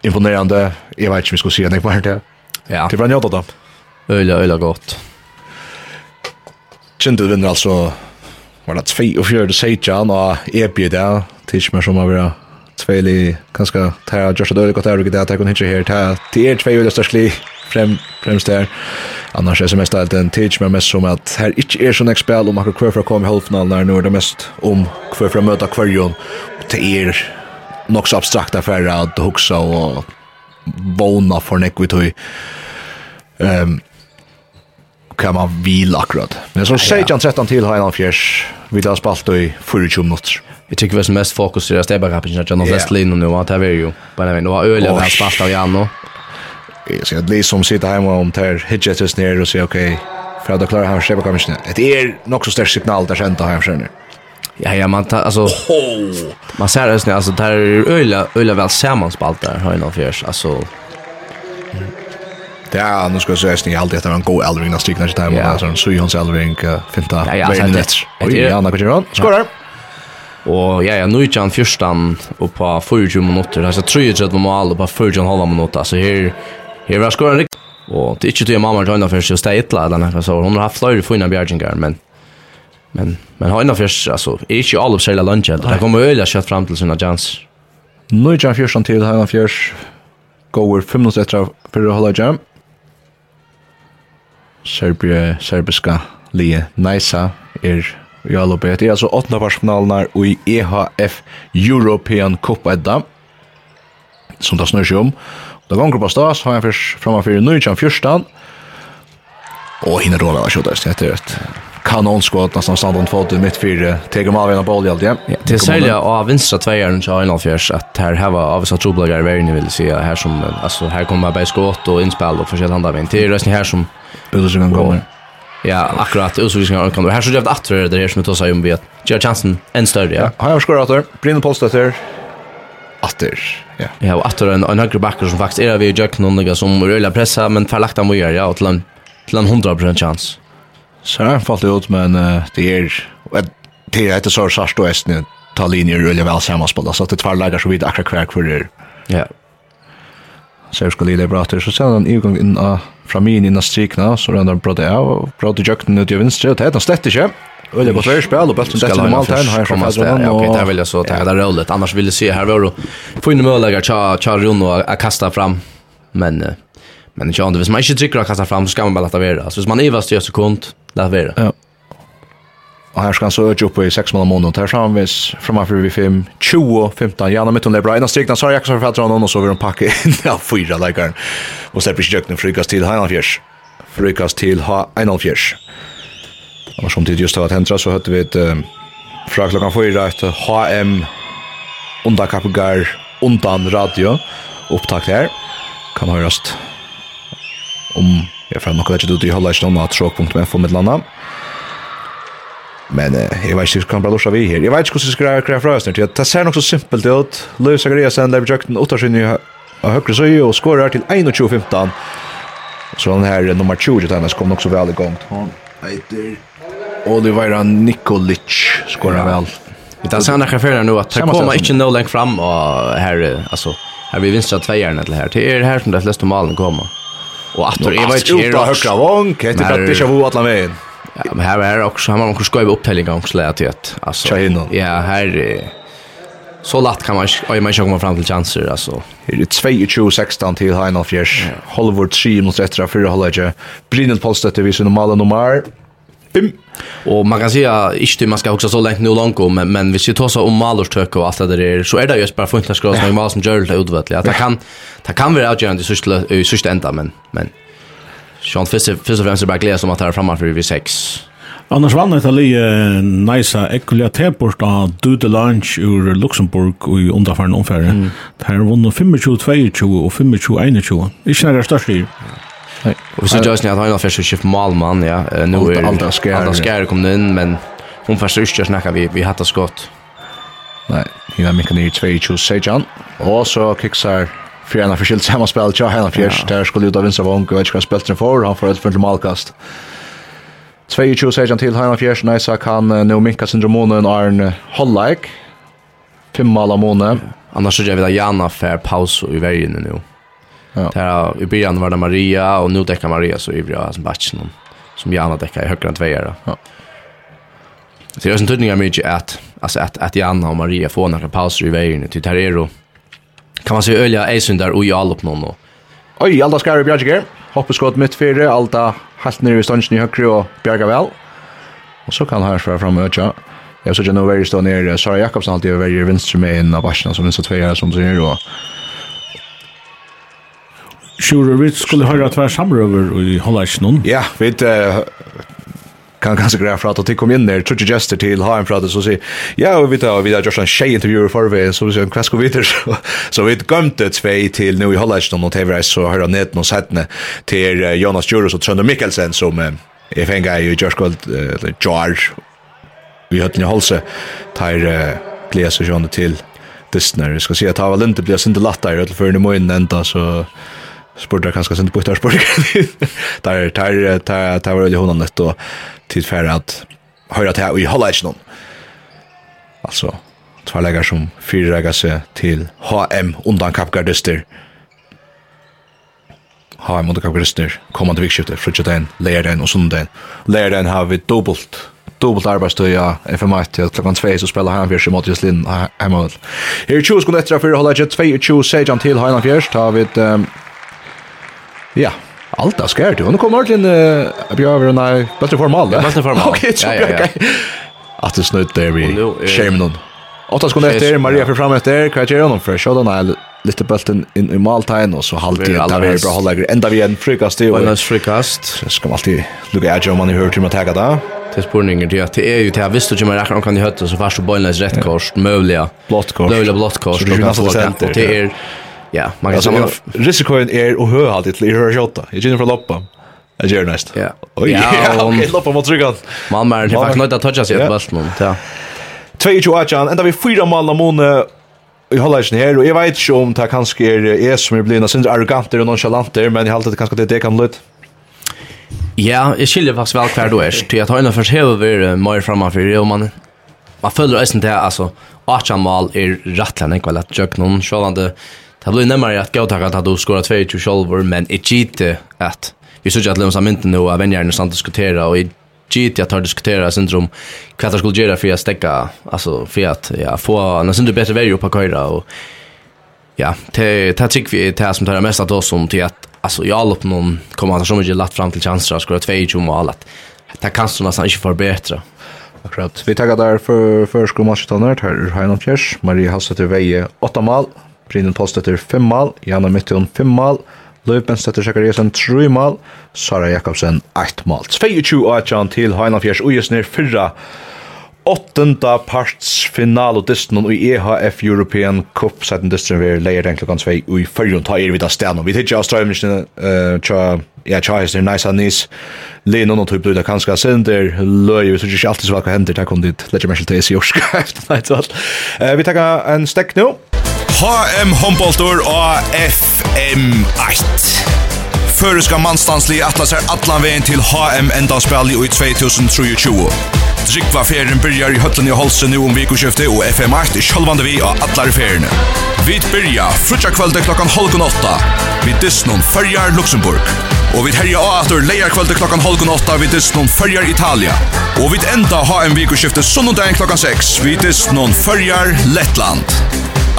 imponerande. Jag vet inte om vi ska se det på det. Ja. Det var njöta då. Öla, öla gott. Kjente vinner alltså var det 2 och 4 sejan och EP där. Tills mer som har varit tveli ganska tär Joshua då det går där och där kan inte här tär. Det är två eller störstli främ främst där. Annars är det mest allt en tids men mest som att här inte är sån expel om man kan kvar för att komma i halvfinalen när nu är det mest om kvar för att möta kvarjon. Det är nok så abstrakt affär att huxa och våna för nek vi tog kan man vila akkurat. Men så säger jag 13 till har en fjärs vi har spalt i 24 minuter. Jag tycker vi som mest fokuserar stäbbar rappen att jag har flest linjer nu att det är ju bara den. Det var öliga när spalt av Janno. Jag ser att Lee som sitter hemma om där hitchet oss ner och säger okej för att klara här stäbbar kommissionen. Det är nog så störst signal där sen sent har jag Ja, ja, man tar, alltså... Oh. Man ser det nu, alltså, det här är öliga, öliga väl sammanspalt där, har jag någon fjärs, alltså... Ja, nu ska jag säga att ni alltid har en god älvring när stigna sig där, men alltså en sujons älvring, finta, vägen rätt. Oj, ja, när kvartir hon, skårar! Och ja, ja, nu är han fyrstan och på 40 minuter, alltså 33 mål och på 40,5 minuter, alltså här, här var skoran riktigt. Och det är inte det mamma joinar för sig och stäga ett eller något, så hon har haft flera fina bjärgingar, men Men men har ändå först alltså är inte all of sälja lunch det kommer öliga kött fram till sina chans. Nu är jag fjärsan till här fjärs går 5 minuter efter för att hålla jam. Serbia serbiska Lie Nisa är i alla uppe. Det är alltså åtta varsfinalerna i EHF European Cup edda. Som det snurr sig om. Det går på stas har jag först framför nu i 14. Och hinner då vara skjutas det är rätt kanonskott nästan standard fot i mitt fyra Teger av en boll alltid. Ja, till sälja av vänstra tvåan så en alfjärs att här här var av så trubbla i världen ni vill se här som alltså här kommer bara skott och inspel och försöka handa vin till resten här som Ulsen kommer. Ja, akkurat utvisningar kan du. Här så det att det där som tar sig om vet. ge chansen en större. Ja, har jag skorat där. Brinner postet där atter. Ja. Ja, og atter en en högre backer som faktiskt är vi i Jack som røyla pressa, men förlagt han vidare, ja, til en till en 100% chans. Så har han falt ut, men uh, det är det är inte så särskilt och ästning ta linjer rullar väl sammanspelade så att det tvär lägger så vid akkurat kvar kvar Ja. Så jag skulle lida bra till så sen han igång in a från min innan strikna så den där bra det och bra till jakten ut i vänster och det heter slett inte. Och det var för spel och bäst det normalt här har från oss. Okej, det vill jag så ta det rollet annars vill jag se här var få in möjliga cha cha run och kasta fram. Men men jag undrar hvis man inte tycker att kasta fram så ska man bara låta vara. Så hvis man är vast i sekund det være. Ja. Og her skal han så øke opp i 6 måneder måneden. Her skal han vis fremfor vi 5, 20, 15. Janne mitt om det er bra. En av strikene, så har jeg ikke så forfatter han, og så vil han pakke inn av fyra leikeren. Og slipper ikke jøkken, frykast til ha en fjers. Frykast til ha en fjers. Og som tid just har vært hentra, så hørte vi et fra klokka fyra et HM underkappegar undan radio opptakt her. Kan høyrast om Jeg får nok vet ikke du til holde ikke noen at tråk.info med landet. Men eh, jeg vet ikke hvordan bare lorsa vi her. Jeg vet ikke hvordan jeg skal greie fra oss nu. Det ser nok så simpelt ut. Løy Zachariasen, lever jøkten tjøkten 8 sin i høyre søy og skårer til 21-15. Så den her nummer 20 til hennes kom nok så vel i gang. Han heter Olivera Nikolic skårer vel. Vi tar sen här för nu att det kommer inte nå länge fram och här alltså här vi vinner två järn eller här. Det är här som det flesta malen kommer. Och att det var ju uppe högra vong, det är att det ikke vara alla veien. Ja, men här är också han har också skrivit upptällning om släget att alltså ja, här så lätt kan man oj man kommer fram till chanser alltså. Her er 22 16 til Hein of Hollywood 3 mot 1 för Hollywood. Brinel postet Polstøtte, vi så normala nummer. Bim. Och man kan säga inte man ska också så långt nu långt om men, men vi ska ta så om Malorstök och allt det där så är det just bara fullt att mal som gör det utvärdligt. Att det kan det kan vara avgörande i sista i sista ända men men Sean Fisher Fisher främst bara glädje som att här framför vi sex. Annars vann det ali nice ekkuliga tempor då do the lunch ur Luxemburg i underfärden omfärden. Mm. Det här vann 25-22 och 25-21. Ikke Inte några största. Och så just när han har först skift Malman, ja. Nu är Alda skär. Alda skär kom in, men hon först just snacka vi vi hade skott. Nej, det var mycket ner 22 Sejan. Och så kicksar för en förskilt samspel till Helen Fjärs. Där skulle ut av vänstra vång, jag vet inte vad spelet för. Han får ett för målkast. 22 Sejan till Helen Fjärs. Nice kan nu minka syndromonen Arn Hollike. Fem mål av måne. Annars så gör vi där Jana för paus i vägen nu. Ja. Där i början var det Maria och nu täcker Maria så i bra som batchen som Jana täcker i högra än tvåa. Ja. Så det är en tydning mycket att alltså att att Jana och Maria får några pauser i vägen till Terrero. Kan man se ölja Eisundar och i allopp någon och Oj, Alda Skar i Bjarger. Hoppas skott mitt fyra, Alda helt nere i stansen i högre och Bjarga väl. Och så kan han här fram och öka. Jag såg ju nu väldigt stå nere. Sara Jakobsen alltid över i vänster med en av varserna som minst två som ser då. Sjure, vi skulle høre at vi er samrøver i Hollandsnån. Ja, vi uh, kan ganske greia for at de kom inn der, trutje gester til ha en prate, så sier, ja, og vi tar, vi har gjort en tjej intervjuer for vi, så vi sier, hva skal vi til? Så vi gømte tvei til nå i Hollandsnån og TV-reis, så hører ned noen settene til Jonas Djurus og Trønder Mikkelsen, som jeg fenger i Gjørskvold, eller Jar, vi høtten i Holse, tar glede seg til Disney, Jeg skal si at Hava Linde blir sinte latter, i alle før må inn enda, så spurte jeg kanskje sent på etter spørsmål. Der, der, der, der var veldig honom nett og tid for at høyre til i Hollage någon. Alltså två lägger som fyra seg til HM undan kappgardister. HM undan Kapgardister kommande vikskifte fredagen, lördagen och söndagen. Lördagen har vi dubbelt dubbelt FM1 til klokkan 2 så spelar han fjers i mot Joslin Hemmehold. Her er 20 sekunder etter for å holde 22 sejan til Heinan Fjers, tar vi et Ja, allt är skärt. Och nu kommer Martin att bli över när bättre formal. Ja, Bättre formal. Okej, så okej. Att det snutt där vi skärmen någon. Åtta sekunder efter, Maria för fram efter, kvar till honom för shot on lite bulten in i måltagen och så halvt det där vi bra håller ända vi en frukast det och en frukast. Så ska man alltid lucka edge om man hör till att ta det. Det spurningar till att det är ju till att visst du kommer räkna kan du hötta så fast bollen är rätt kors möjliga. Blått kors. Möjliga blått kors. Det är Ja, man kan säga risikoen är och hör alltid till hör skotta. Jag känner för loppa. Jag gör näst. Ja. Oj, Ja, okej, loppa mot tryggan. Malmö är faktiskt nöjd att toucha sig ett bast nu. Ja. 2-2-8, enda vi fyra mål av Mone i Hollandsjen her, og jeg vet ikke om det kanskje er jeg som er blivna sindre arroganter og nonchalanter, men jeg halte det kanskje det det kan lytte. Ja, jag skiljer faktisk vel hver du er, til at høyna først hever vi mer framfor, og man, man följer eisen til, alltså 8 mål er rettelig enn ikke vel at jøk noen, sjålande, Det blir nemmere att gå at att du skorar 22 själv men i gite at vi såg att Leon Samint nu av en samt diskutera och i gite at har diskutera syndrom kvatta skulle göra för å stekka, alltså för att ja få en syndrom bättre vei upp på köra och ja det det tycker vi det som tar mest att oss om till att alltså jag lopp någon kommer att så mycket lätt fram till chanser att skora 22 mål att det kan så nästan inte förbättra Akkurat. Vi tackar där för för skomatchen här. Heinon Fjärs, Marie till Veje, 8 mål. Brynjen Polstøtter 5 mal, Janne Mittjøn 5 mal, Løyv Stetter Sjekariasen 3 mal, Sara Jakobsen 8 mal. 22 atjan til Heinafjers Ujesner fyrra, åttenda parts final og distan i EHF European Cup. Setten distan vi leier den klokkan 2 og i fyrrjon ta er vi da stedan vi tidsja av strøymnisene tja ja tja hestir nice nis lenon no typ blida kanska sender løy vi tja ikke alltid svaka hender takk om dit letja mersil til esi jorska vi takka en stekk nu HM Humboldtur og FM8 Føreska mannstansli atlas er allan vegin til HM endanspalli i 2023. Drikva ferien byrjar i høtlen i Holse nu om vikoskiftet og FM8 i sjølvande vi av atlar feriene. Vi byrja frutja kvelde klokkan halvgun åtta vid Disnon Førjar Luxemburg. Og vi herja av atur leia kvelde klokkan halvgun åtta vid Disnon Førjar Italia. Og vi enda ha en vikoskiftet sunnundagen klokkan 6 vid Disnon Førjar Lettland.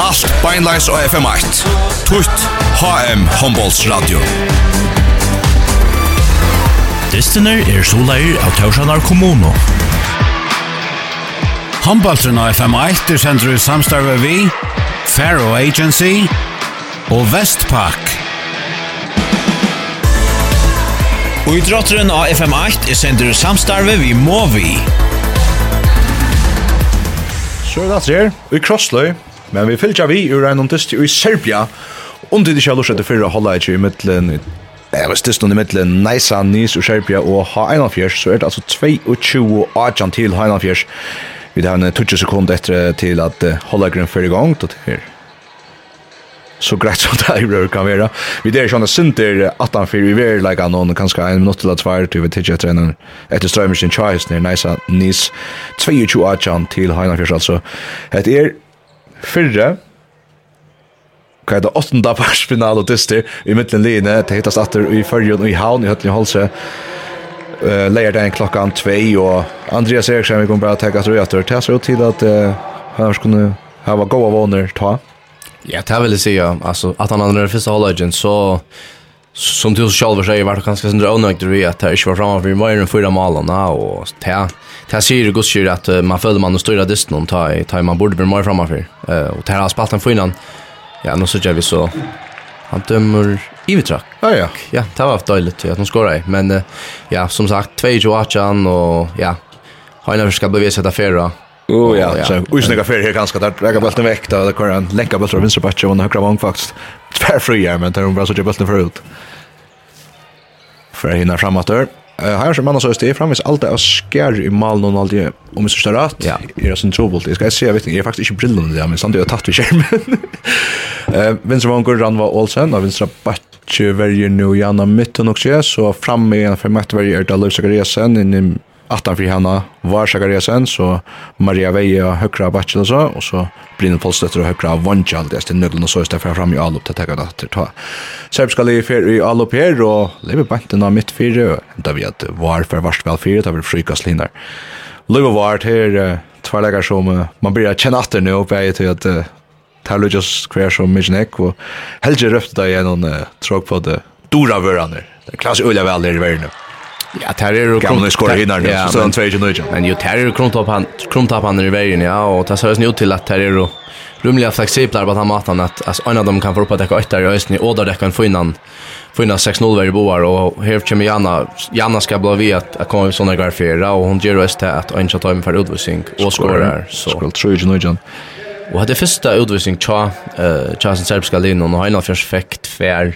Alt beinleis og FM8. Tutt HM Hombolds Radio. Distiner er soleir av Tausanar kommuno. Humboldtren av FM1 er sender i samstarve vi, Faro Agency og Vestpak. Og idrotteren av FM8 er sender i samstarve vi Movi. Så er det her, i Krossløy, men vi fylgja vi ur en omtist i Serbia, om det ikke har lortet fyrre holda ikke i middelen Jeg var styrst under middelen Neisa, Nis og Serbia og H1 så er det altså 22 og 18 til H1 Vi har en 20 sekund etter til at uh, før i gang, og det er så greit som det er kan være. Vi der sånne synder at han fyrir, vi ver leika noen kanskje en minutt til at svare til vi tidsi etter en etter strømmer sin tjais nere neisa nis 22 atjan til Heinafjers altså. Het er fyrre. Kva er det åttenda parsfinal og dyster i mittlen line, det hittast atter i fyrjun og i havn i høtlen i holse eh lägger den klockan 2 och Andreas Eriksson vi kommer bara ta att röta det ser ut till att han skulle ha var goda vänner ta. Ja, det vill säga alltså att han andra första hållagen så som du själv säger vart det sen drar något att det inte var framme för mer än fyra målarna och ta ta sig det går att man föll man och störa det någon ta ta man borde bli mer framme för eh och det har spalten för innan. Ja, nu så gör vi så han dömer i Ivetrak. Ja, ja. Ja, det var dåligt att de skorade. Men uh, ja, som sagt, 2-8 och ja, Heinlein ska bevisa det förra. Oh ja, så usnäga för här ganska där Jag har bollen väck då det kan länka bollen vänster backen och högra vång faktiskt. Tvär fri fria men där de bara så det bollen förut. För hinna framåt där. Eh här som man så står framis alltid är skär i mål någon aldrig om så står rätt. Ja. Är det sån trubbel. Jag ska se jag vet inte jag är faktiskt inte brillande där men samtidigt har jag tagit vid skärmen. Eh vänster vång går Ranva Olsen och vänstra backen ikke verger nu i annan mitten også, så framme igjen for møtte verger er da Løv Zakariasen, inn attan fri henne var Zakariasen, så Maria Veie og Høkra Batsen og så, og så Brynne Polstøtter og Høkra Vondjal, det er til nøglen og så i stedet for fram i Alup til tekket etter ta. Serbska liv fer i Alup her, og lever banten av mitt fire, da vi at var for varst vel fire, da vi frykast linner. Løv var her, tverlegar som man blir kjenne atter nå, på jeg til at tar lujas kvar som misnek och helge røfte da gjennom uh, tråk på det dora vøraner. Det klass ulja vel i världen Ja, tar er gamla skora hinnar nu, så han tvär ju nu. Men ju tar er krumtappan krumtappan i vägen, ja, och det ser ut till att tar er rumliga flexibla på att han matan att alltså en av dem kan få upp att täcka ytter i ösni och där det kan få innan få innan 6-0 varje boar och här kommer Janna Janna ska bli vi att att komma såna grejer och hon ger oss till att en shot hem för utvisning och skorar så skulle tror ju nu John Og hadde første utvisning tja, uh, tja sin serbska linjen, og han har først fekt fær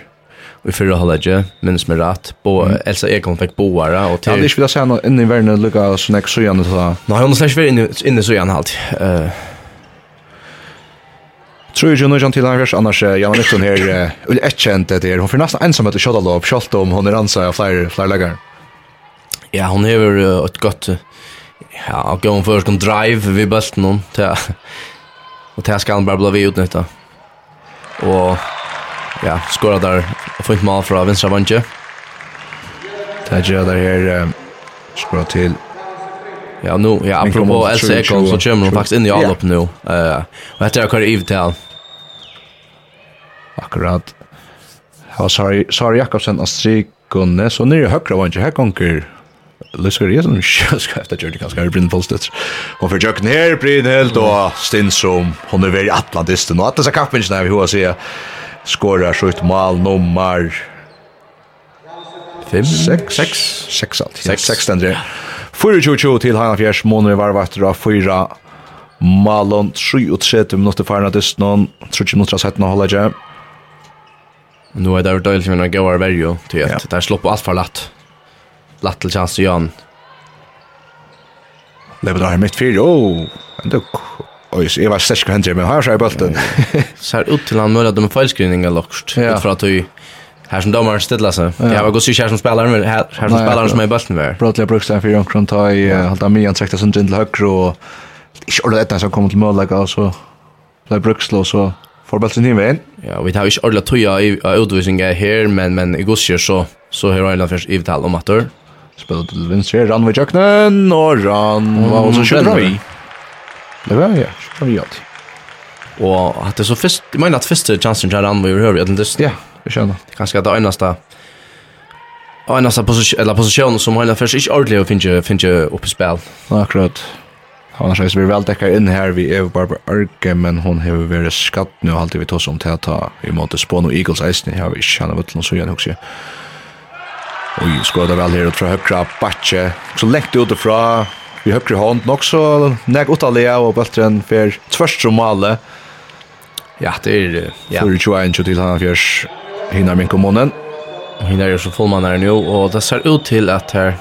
i fyrre halvdje, minns med rett, bo, mm. Elsa Ekholm fikk boara, Og til... Jeg hadde ikke vilja se noe inne i verden, lukka sånn ikke søgjene til det. Nei, hun har slags vært inne, inne søgjene alt. Uh, Tror ju nu John till Irish annars jag var inte här eller ett känt det är hon för nästan ensam att köra lopp skolt om hon är ansa av fler fler lägger. Ja, hon har ett gott ja, gå en först drive vi bulten hon till Och det ska han bara bli utnytta. Och ja, skora där fint mål från vänstra vantje. Det gör där här skora till Ja, nu, ja, apropå LC Ekholm så kommer de faktiskt in i allop nu. Uh, och detta är Kari Ivtal. Akkurat. Ja, sorry, sorry Jakobsen, Astrid Gunnes, och nere i högra var inte, här konkur Lysker Jesen, skjøska efter Gjørte Kanska, er Brynn Folstedt. Hun får jøkken her, Brynn helt, og Stinsom, hun er veldig Atlantisten, og at disse kappinjene vi hva sier, skorar skjøyt mal nummer 5, 6, 6, 6 alt, 6, 6 stendri. 4-2-2 til Hanna Fjers, måneder var varvatter av 4 Malon 33 minutter farna distnon, 30 minutter av 17 og holde ikke. Nå er det jo døylig som en gøyere verjo til at det er slått på alt for lett. Latt til chans Jan. Lever der mitt fyr. Oh, en duk. Oj, så jag var sterk händer men har jag bulten. Så här ut till han möjligt med felskrivningar lockst. Ja. för att du här som domaren ställa sig. Jag var gått så kär som spelaren men här som spelaren som är bulten var. Brotliga bruksen för Jonkron ta i halta mig han träckte sin till högre och inte ordet att han kommer till mål och så blev Brukslå så får bulten in vägen. Ja, vi har ju ordet att i utvisningar här men men i går så så har Ireland först i tal om att spelar til venstre, rann ved kjøkkenen, og rann var også kjøtter vi. Det var, ja, kjøtter vi alltid. Och att det er så först, jag menar att första chansen jag Ran var hör høyre, det er ja, jeg skjønner. Det att kanskje det eneste, eneste position eller position som han först inte ordentligt och finner, finner upp i spel. Akkurat. Han har sagt, vi er vel dekket inn her, vi Eva bare Arke, men hon har vært skatt nu nå, alltid vi tar som til å ta i måte Spån og Eagles eisen, jeg har ikke kjennet vet noe så igjen, husker. Oj, skåda väl här från högra backe. Så lengt ut från vi högra hånd, nok så neg åt og bøltren bättre tvørst som male. Ja, det är ja. för 21 till han fjärs hinner min kommunen. Hinner ju så full man är nu och det ser ut till att här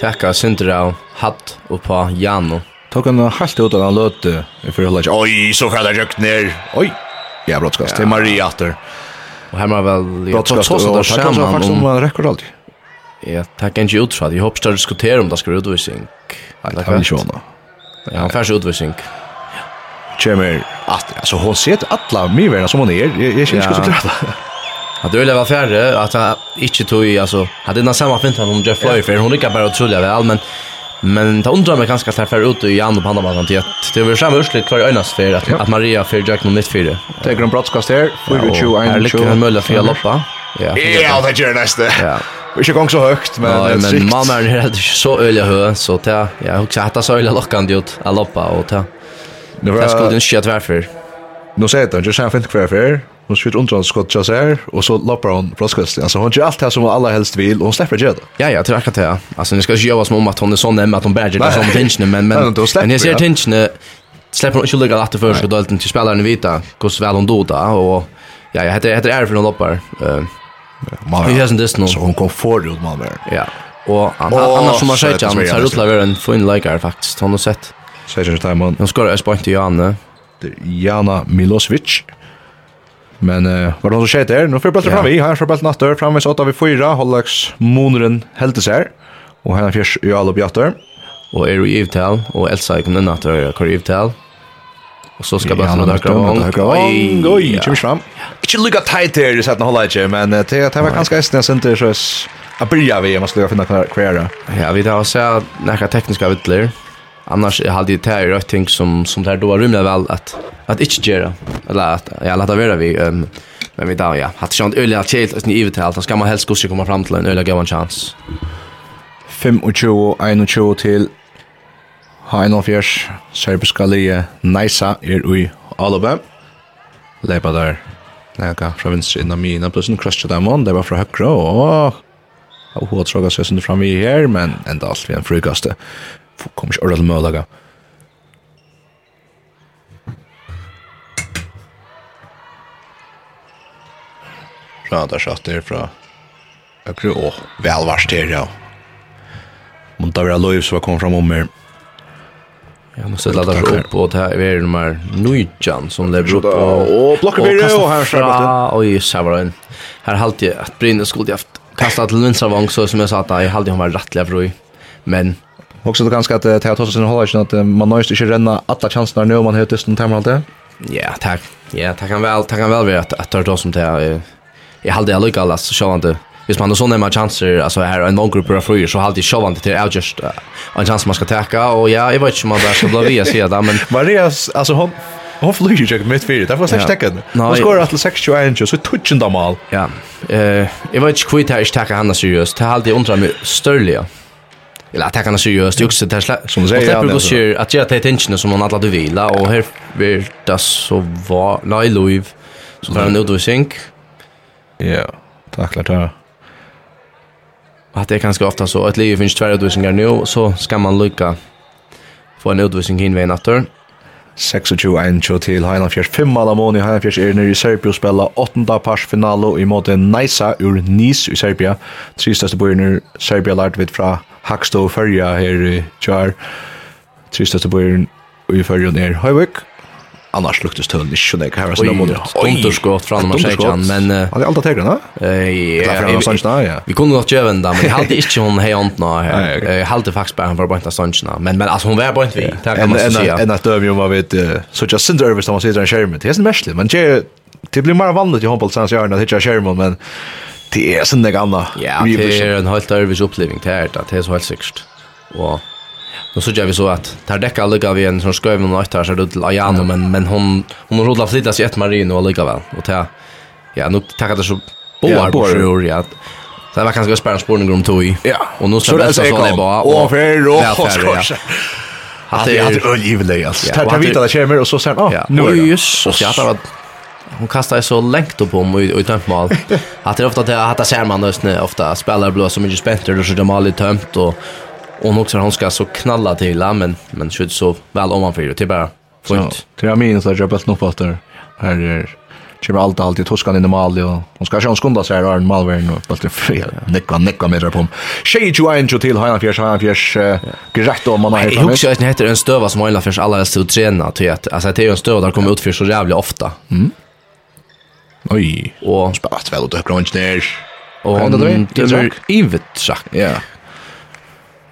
tacka Sindra hatt och på Jano. Tog han helt ut av han løte i fyrir att ikke, oi, så kallar rökt ner. oi, Ja, brottskast till Maria atter. Och här man väl jag tror så där samman om man räcker alltid. Ja, det kan ikke utfra. Jeg håper å diskutere om det skal være utvisning. Nei, det kan ikke henne. Ja, han færs utvisning. Kjemmer, at, altså, hun ser til alle mye som hun er. Jeg, jeg kjenner ikke så klart det. Att det var färre att han inte tog i alltså hade den samma fint han om Jeff Floyd för hon lyckas bara otroligt väl men men det undrar mig ganska starkt för ut och Jan och Panna till att det var samma urslit kvar önas för att, att Maria för Jack någon mitt för det. Är grön broadcast här. Vi vill ju en show. Är lyckan för att loppa. Ja. Ja, det gör nästa. Ja. Ikke gong så högt, men ja, men sikt. mamma är inte så öliga hö, så ta, jag också hatta så öliga lockande ut att loppa och ta. Det var skulle inte shit varför. Nu säger det, jag känner fint kvar för. Hon skjuter undan skott jag ser och så loppar hon floskusten. Alltså hon gör allt det som hon alla helst vill och hon släpper det. Ja, ja, tror jag det. Alltså ni ska ju göra som om att hon är sån att hon bäger det som tension men men men jag ser tension släpper hon inte lugga att för så då till spelaren vita hur väl hon då och ja, jag heter heter är för någon loppar. Eh Malmö. Vi har sen dess nu. Så hon kom förut Malmö. Ja. Och annars som man säger han så ut att en fin likear faktiskt. Hon har sett. Säger det Timon. Han skorar ett poäng till Janne. Jana Milosevic. Men eh vad då så skete nu för bulten fram vi här för bulten åter fram så att vi fyra Hollax Monren helt isär och här fjärs i alla bjatter och är ju Evtal och Elsa kommer natt att göra Evtal Och så ska bara några dagar och oj oj kommer fram. Inte lugga tight där, så att hålla inte men det det var ganska snäll center så att börja vi måste jag finna kvar Ja, vi där så några tekniska vittler. Annars hade det här rätt ting som som där då rymde väl att att inte göra eller att ja, låta vara vi um, men vi där ja. Hade sånt öliga chill att ni vet allt. Ska man helst skulle komma fram till en öliga chans. 25 21 till H1-fjørs, serbiska lije Naisa er ui Alaba. Leipa der Lega fra vinstre innan mina plus plussen, krasja dem on, leipa fra høkra, og og hun tråga seg sønder fram i her, men enda alt vi en frugaste. Kom ikke ordet til mølaga. Radar satt der fra høkra, og velvarst her, ja. Munta vera loiv som var kom fram om mer. Ja, nu sätter laddar upp och det här är nummer här som lever upp och... Och blockar vi det och här skärmer det. Oj, så var det. Här halte jag att Brynne skulle haft kastat till vång så som jag sa att jag hade hon var rättliga för Men... Också det ganska att det har tar sig hålla att man nöjst inte renna alla chanserna nu om man heter just den det. alltid. Ja, tack. Ja, tack han väl. Tack han väl vid att ta det som det är. Jag halte jag lyckas alltså så kör han Hvis man har sånne med chanser, altså her er en long gruppe av fryer, så har alltid sjåvande til er just uh, en chans man skal teka, og ja, jeg vet ikke om man bare skal bli via sida, men... Maria, altså hon, hon flyr ikke mitt fyrir, derfor skal jeg ikke tekka henne. Hon skorar til 6-21, så er tutsen da mal. Ja, jeg vet ikke hvitt jeg ikke teka henne seriøst, det har alltid undra meg størlig, ja. Eller att han seriöst också där som du säger. Jag tycker at jag tar tingene som hon alla du vill och här blir det så var Lyle Louis. Så tar han utvisning. Ja, tacklar klart, att det är ganska ofta så att livet finns två utvisningar nu så ska man lycka få en utvisning in vid natten. 26-1 til Heinafjers 5 mål av måned. Heinafjers er nere i Serbia og spela 8. parsfinalo i måte Neisa ur Nis i Serbia. Tre største bøyene Serbia lært vidt fra Hakstå og Førja her i Tjar. Tre største bøyene i Førja er Høyvik, annars luktes tølen ikke så jeg her. Oi, underskott fra nummer 16, men... Han er alltid tegren, da? Ja, vi kunne godt gjøre den da, men jeg halte ikke hun hei ånden her. Jeg halte faktisk bare han var bønt av sannsjene, men altså hun var bønt vi, det kan man så si. En at døm jo man vet, så ikke sin dørvis da man sitter i en skjermen, det er sånn mestlig, men det blir mer vanlig til håndbollsens hjørne, det er ikke skjermen, men det er sånn det gamle. Ja, det er en helt dørvis oppleving, det er det, det er så helt sikkert. Og Nu så gör vi så att där däckar lugga vi en sån sköv och nåt där så det Ajano men men hon hon rodlar flytta sig ett marin och lugga väl och ta ja nu tackar det så boar på sjör ja. Så det var kanske spärren spårning om tog i. Ja. Och nu ska det så hålla bara. Och för och skors. Att det är öl givet alltså. Tar vi det kommer och så sen ah nu är ju så så att det hon kastar så längt upp om och i tömtmål. Att det ofta det att det ser man just nu ofta spelar blå så mycket spänt och så det mal i tömt och och nog så hon ska så knalla till men men skjut så väl om man för det bara fint. Tre minus där jag bult nog på där. Här är Kjemmer alltid alltid toskan inn i Mali, og hun skal ikke skunda seg her, og en Malvern, og bare fri, nekka, nekka med på. Tjej 21 til Heinan Fjers, Heinan Fjers, greit om man har hitt. Jeg husker at det heter en støva som Heinan Fjers allerede stod trena, til at, altså, det er en støva der kommer ut for så jævlig ofta. Mm. Oi, og spalt vel ut høyre håndknær. Og han døver ivet, sagt. Ja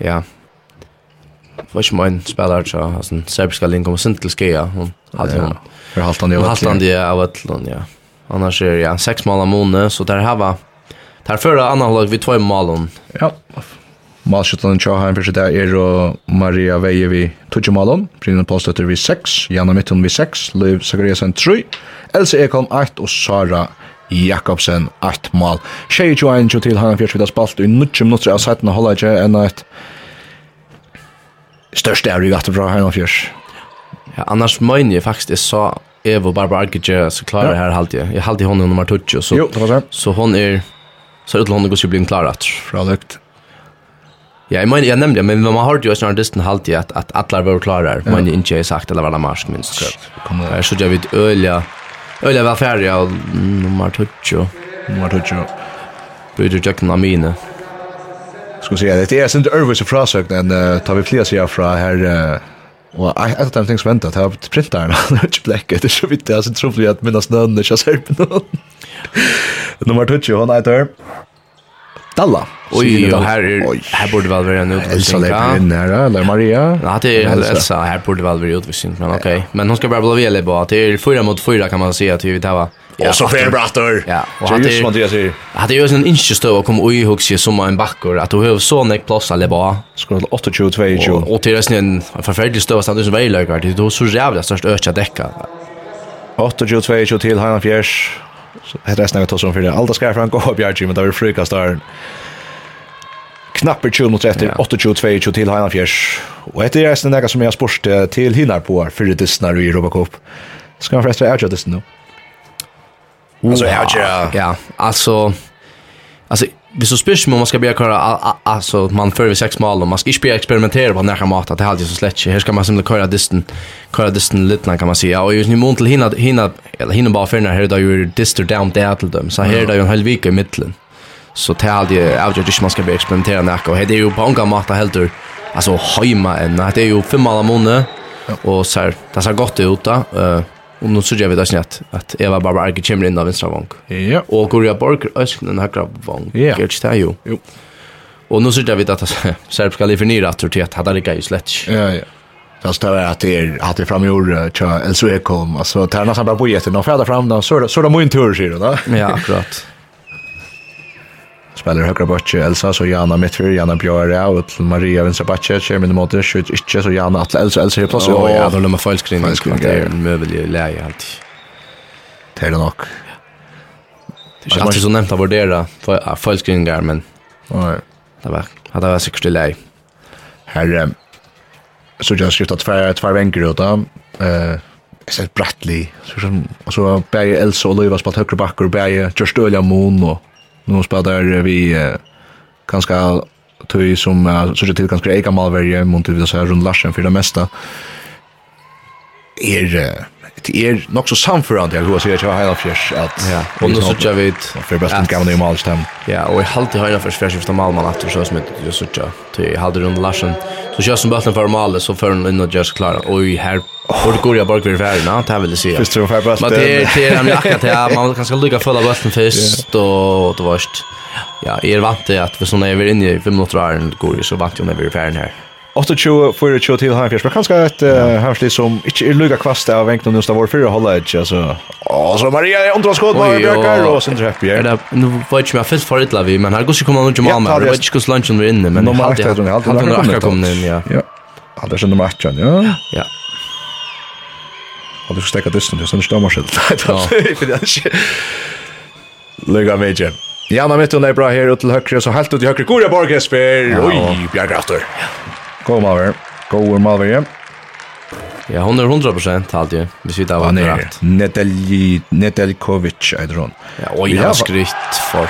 ja, var ikke min spiller så altså serbiska linjen kommer sent til skia. hon hadde hon för halt han ju hadde han det av ett land ja. Annars er ja sex mål av måne så der här var där förra andra lag vi två mål hon ja Malshutan Chahan første där er og Maria Veie vi tog mål hon Brynn Postötter vi 6 Janna Mitton vi 6 Liv Sakariasen 3 Else Ekholm 8 og Sara Jakobsen 8 mål. Tjej 21 til han fjertvidas spalt i 90 minutter av 17 holdet enn et største er jo at bra her fjørs. Ja, annars mener jeg faktisk, jeg sa Evo Barbara Arkic, så klarar klarer jeg her halvtid. Jeg halvtid hon er nummer 20, så, jo, det var det. så hon er, så ut til hon går skulle bli klar att Fra løgt. Ja, jeg mener, jeg nemlig, men man har jo snart distan halvtid at, at alle var klara her, men jeg ikke har sagt, eller var det marsk minst. Jeg så jag vet øyla, øyla var färdig av nummer 20. Nummer 20. Bryter jøkken av mine ska säga det är sent över och frasök den tar vi fler sig från här Och jag hade tänkt vänta att jag har det den här bläcket. Det är så vitt jag tror jag att mina snön är så här på. Nummer 20, hon heter Dalla. Oj, och här är här borde väl vara en utvisning. Elsa in här eller Maria? Ja, det är Elsa. Här borde väl vara utvisning, men okej. Men hon ska bara bli väl på. Det är fyra mot fyra kan man säga att vi tar Ja, och så fer bratter. Ja, och hade ju som du säger. är ju en inchestö och kom oj hooks ju som en backor att du har så näck plats eller bara. Skulle 28 22. Och det är sen en förfärlig stöv som är så väl lägger. Det då så jävla störst öka däcka. 28 22 till Hanna Fjärs. Så Det är snägt som för det. Allt ska fram gå upp Jarji men det är frukast där. Knapper 20 mot efter 28 22 till Hanna Fjärs. Och det är sen några som jag sport till hinnar på för det snarare i Robacop. Ska man förresten är det nu. Alltså jag Ja, alltså alltså vi så spyrs man ska börja köra alltså man för vi sex mål och man ska inte börja experimentera på när mat att det alltid så slätt. Här ska man som köra distan köra distan lite kan man säga. Och just nu mont till hinna hinna eller hinna bara för när här då ju distor down där till dem. Så här då ju en halv vecka i mitten. Så det är alltid avgör att man ska börja experimentera när och det är ju på en mat helt ur alltså hemma än. Det är ju fem månader och så här det ser gott ut då. Eh Och nu så gör vi det snett att Eva Barbara Arke kommer in av vänstra vång. Ja. Og Korea Borg Øsken den högra Vong. Ja. Gjør ikke det jo. Jo. Och nu så gör vi det att serbiska lifinira att det hade det ju slett. Ja ja. Fast det är att det är att det framgjorde tja El Suekom alltså tärna samma på jätten och fram den så så de det min tur sig då. Ja, akkurat. spelar högra backe Elsa så Jana mittfyr Jana Björre och till Maria vänstra backe kör med mot det skjut inte så Jana att Elsa Elsa är plats och ja då lämnar felskrin det är en möjligt läge allt. Det är det nog. Det är alltid så nämnt att värdera felskringar men nej. Det var hade var säkert läge. Här så jag skrivit skiftat två två vänkar utan eh Jeg ser Brattli, så som, altså, Elsa og Løyva spalt høyre bakker, just Ölja Moon och Nu spelar vi eh, ganska tøy som uh, så till ganska ega malverje mot det så här runt Larsen för det mesta. Är er, sikt er nok så samførande jeg hva sier til Heinafjers at ja, og nå sutja vi for best en gammel i Malstam ja, og jeg halte Heinafjers fyrir skifta Malman at du så som jeg sutja til jeg halte rundt Larsen så kjøs som bøtten for Malet så fører hun inn og gjør seg klar og her hvor går jeg bare fyrir færna det vil jeg si fyrst tror fyrir bøtten men det er til han jakka til man kan skal lykka følge bøtten først og det varst ja, jeg er vant til at hvis hun er inne i fem minutter går så vant jeg når vi er ferdig her. 28 för 20 till här men kanske ett här som inte är lugga kvast av vänkt nu står vår fyra hålla edge alltså och så Maria är andra skott bara brukar och sen träff ja det nu var inte mer fyllt för ett lavi men här går ju komma någon jamma men det var inte kus lunchen var inne men han hade han kom in ja ja hade sen nummer 8 ja ja Och du stäcka det stäcker distan, du stämmer stämmer skilt. Lugga mig, Jim. Janna mitt under bra här ut till högre så helt ut i högre. Goda Borgesper! Oj, Björkar. Aftur! Ja. Gå malver. Gå malver. Ja, hon är 100% halt ju. Vi ser där var rätt. Nedelj Nedeljkovic är det hon. Ja, oj, han skrikt för.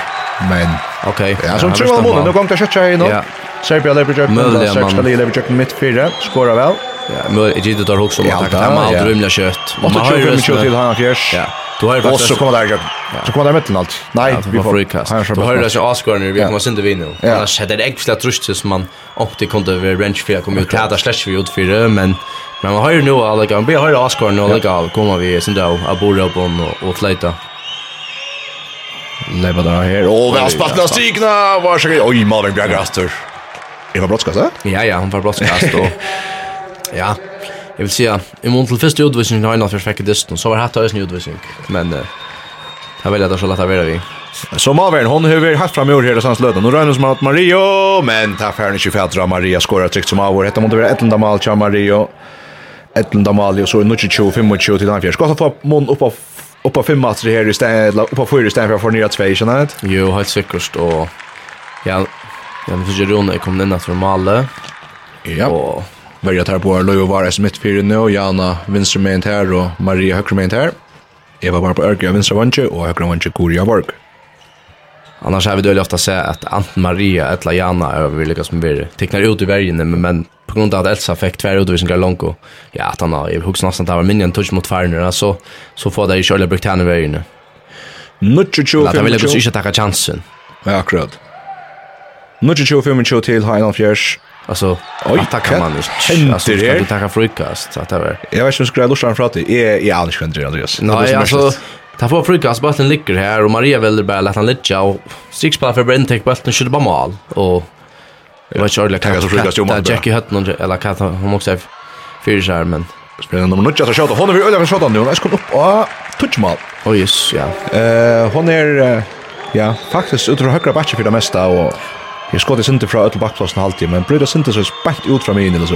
Men okej. Ja, som tror man mål. Nu kommer det kötta in. Ja. Serbia Leverkusen, Serbia Leverkusen mitt fyra, skora väl. Ja, men jag är ju det där också. Ja, det är ju drömliga kött. Man har ju kött till han fjärs. Ja. Du har Och så kommer där jag. Så kommer där mitten allt. Nej, vi får frikast. Du har det så Oscar när vi kommer sända vi nu. Annars hade det egentligen trust som man upp kunde vi range för kommer ut här där slash vi ut för men men man har ju nu alla kan vi har Oscar nu alla kommer vi sen då abora på och och flyta. Leva där här. Åh, vi har spattna stigna. Varsågod. Oj, Malvin Bjärgastor. Är det brottskast? Ja, ja, hon var brottskast och ja, Jag vill säga, i mån till första utvisning har jag innan för fäcket dysten, så var det här till utvisning. Men uh, jag väljer att det så lätt att vara vi. Så Mavern, hon har varit haft fram i år här i Sandslöden. Nu rör som att Mario, men tar färden 24 Maria skorar tryggt som av år. Hetta måtte vara enda Mal, tja Mario. Etlunda Mal, och så är det 25 25 till den fjärde. Ska ta få mån upp av Oppa fem matcher här i Stenla, oppa fyra i Stenla för nya två, känner det? Jo, helt sikkert, og ja, jag vill försöka Rune, jag kommer in att för Malle. Ja. og verja tar på Lojo var som mitt fyrir nu, Jana vinstre med her og Maria høyre med her. Eva var bare på Ørgja vinstre vantje og høyre vantje Kuria Vorg. Annars har vi dødlig ofta sett at Anten Maria eller Jana er vi lykkes med vi teknar ut i vergene, men men på grunn av at Elsa fikk tver utvisningar langt og ja, at han har, jeg husker nesten at det var minjen touch mot farner, så, så får det ikke alle brukt henne i vergene. Nuttjo tjo, femtjo. Han vil ikke takka chansen. Ja, akkurat. Nuttjo tjo, femtjo til Heinald Fjers. Alltså, oj, att kan man inte. Alltså, ska du tacka frukost, så att det var. Jag vet inte om skulle lusta fram till. Jag är aldrig kan det Andreas. Nej, alltså Ta får frukost bollen ligger här och Maria vill bara låta han ligga och six på för take bollen skulle bara mål och jag vet inte ordentligt kan jag frukost ju mål. Jackie Hutton eller kan hon också fyra skärmen. Spelar nummer 9 att skjuta. hon över över skjuta nu. Jag ska upp och touch mål. Oj, ja. Eh, hon är ja, faktiskt utrör högra backen för det mesta och Jeg skådde sinter fra öll bakplassen halvtid, men brydde sinter så spekt ut fra mig in eller så.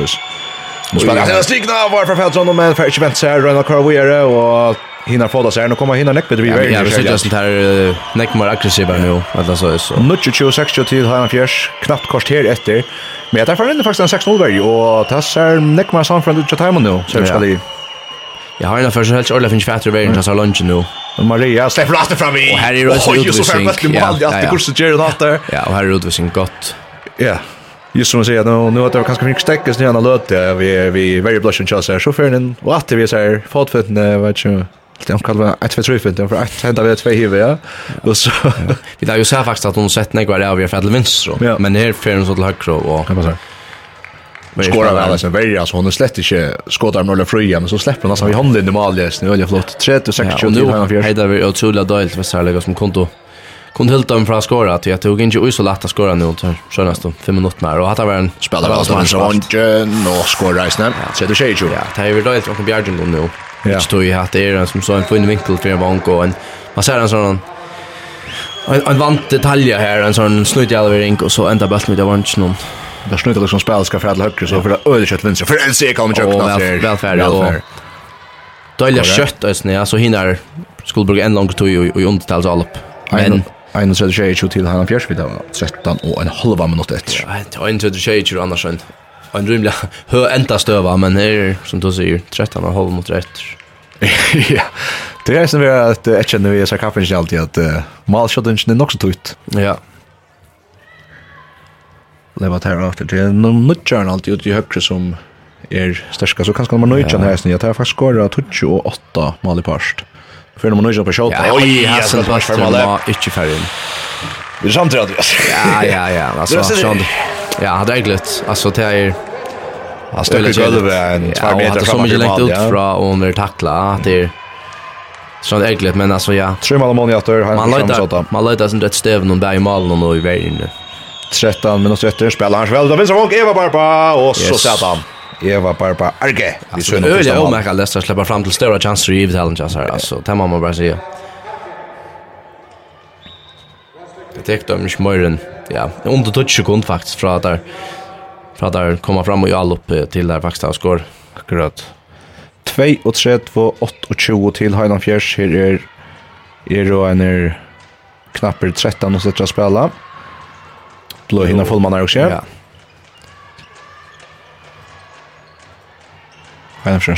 Nu spelar han stigna var för Fältson och men för inte vänt sig Rönna Carviere och hinner få sig nu kommer hinner näck bättre vi är. Ja, vi sitter sånt här näck mer aggressiva nu alla så så. Nutch 26 till Hanna fjärs knappt kort här efter. Men jag tar för den faktiskt en 6-0 varje och tassar näck mer samfront ut till timon nu så ska det Jag har en affär så helt Orla finns fatter vägen så har lunch nu. Och Maria släpper åter fram i. Och här är Rose Ludvigsson. Ja, ja, ja. Det går så gärna åter. Ja, och här är Ludvigsson gott. Ja. Just som jag säger, nu, nu att det var ganska mycket stäckes när han har löt det. Vi, vi very blush and chance här. Så för den, och att vi så här, fotfötterna, vad vet jag, Det kan vara ett för truffet, det för ett hända vi två hivor, ja. Och så... Vi har ju sagt faktiskt att hon sett när jag är av er för att det vinst, men här för hon så till högre och... Ja, skorar väl alltså värja alltså hon är slett inte skottar några fria men så släpper hon alltså vi hånden i just nu är det flott 36 till han fjärs. Hejda vi otroligt dåligt för Sarlega som konto kunde helt dem från skora att jag tog inte så lätt att skora nu så skönast då 5 minuter när och hade varit en spelare som han så inte nå skora i snäll. Så det säger ju. Ja, det är väl då och Bjärgen då nu. Jag tror ju att det är en som så en fin vinkel för en bank och en man ser en sån en vant detalj här en sån snutjävering och så ända bäst med det var inte någon där snurrar liksom spelet ska färdla högre så för det öde kött vänster för en sekal med kökna där. Välfärd och Dölja kött ja, alltså hinner Skolburg en lång tog i undertals all upp. Men en så det ju till han fjärs vid 13 och en halva minut efter. Ja, en inte det ju annars än. En rymla hör ända stöva men här som du säger 13 och halv mot rätt. Ja. Det är som vi att jag känner vi så kapen alltid att malshotten är nog så tutt. Ja leva det här Det är någon nutjärn alltid ute i högre som är störska. Så kanske man nöjtjärn här snett. Jag tar faktiskt skåra 28 mal i parst. För när man nöjtjärn på kjolta. Oj, Hassel på parst. Ja, inte färgen. Vi är samtidigt Andreas. Ja, ja, ja. Alltså, sånt. Ja, hade jag glött. Alltså, det är... Han stöcker gulvet en två meter framåt. Ja, det är så mycket längst ut fra och under tackla. Att det är... Sånt ägligt, men alltså ja. Tre mål om hon i attor, han får samma Man löjtar sin rätt stöv någon där i malen och i vägen nu. 13 minutter etter spiller han vel. Da vinner han Eva Barba, og så yes. satt han. Eva Barba Arge. Vi ser noe til om jeg kan lese släppa fram til større chanser i Vitalen chanser. Altså, det må man bare si. Det tek dem ikke mer enn, ja, under 20 sekund faktisk fra der, fra der kommer fram og gjør opp til der faktisk har skår. Akkurat. 32-28 til Heinan Fjers. Her er Ero Einer knapper 13 og sitter å spille blå hinna fullmannar också. Ja. Han är från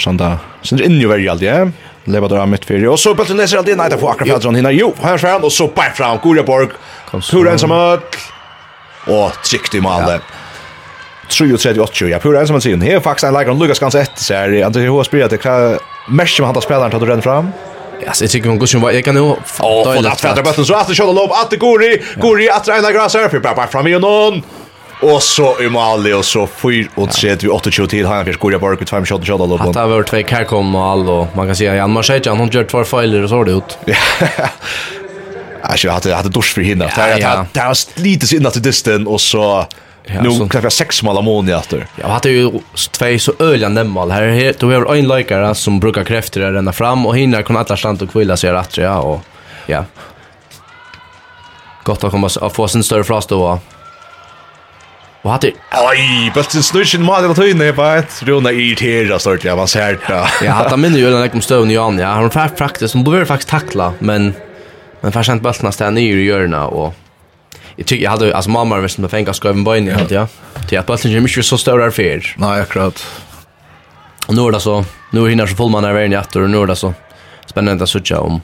Sen är inne ju alltid, ja. Leva där mitt för. Och så bollen läser alltid nej det får Akra Fjällsson hinna. Jo, här är han och så på fram Koreborg. Turen som att och tryckte i målet. 3-3-8, ja, pura ensam man sin. Här faktiskt en lägger Lucas Gans ett, så är det. Han tror jag det det. Mesh som han tar spelaren tar du redan fram. Alltså jag tycker hon går som vad jag kan nog fatta. Och att fatta bara så att det köra lopp att det går i går i att träna här för bara fram igen någon. Och så i mål och så fyr och tre till vi 28 till han fick skoja bara ut fem shot shot lopp. Att det var två kär kom och all och man kan säga Jan Marschejan hon gör två fejler och så har det ut. Alltså jag hade hade dusch för hinna. Det hade det var lite synd att det distan och så Ja, nu kan jag sex mål ammonia efter. Jag hade ju två så öliga nämmal här. här då har en likare som brukar kräfter att ränna fram och hinner kunna alla slant och kvilla sig rätt ja och ja. Gott att komma att få sin större frost då. Och hade oj, bulten snurchen mal det inne på ett runda i tera stort jag var särd. Ja, hade minne ju den kom stöv i Jan. Ja, han fast faktiskt som behöver faktiskt tackla men men fast sent bulten stannar i hörna och jag tycker jag hade alltså mamma var som fänga på boyn jag hade ja. Till att bollen är mycket så stor där för. Nej, akkurat. Och nu är det så nu hinner så full man är värn efter och nu är det så spännande att söka om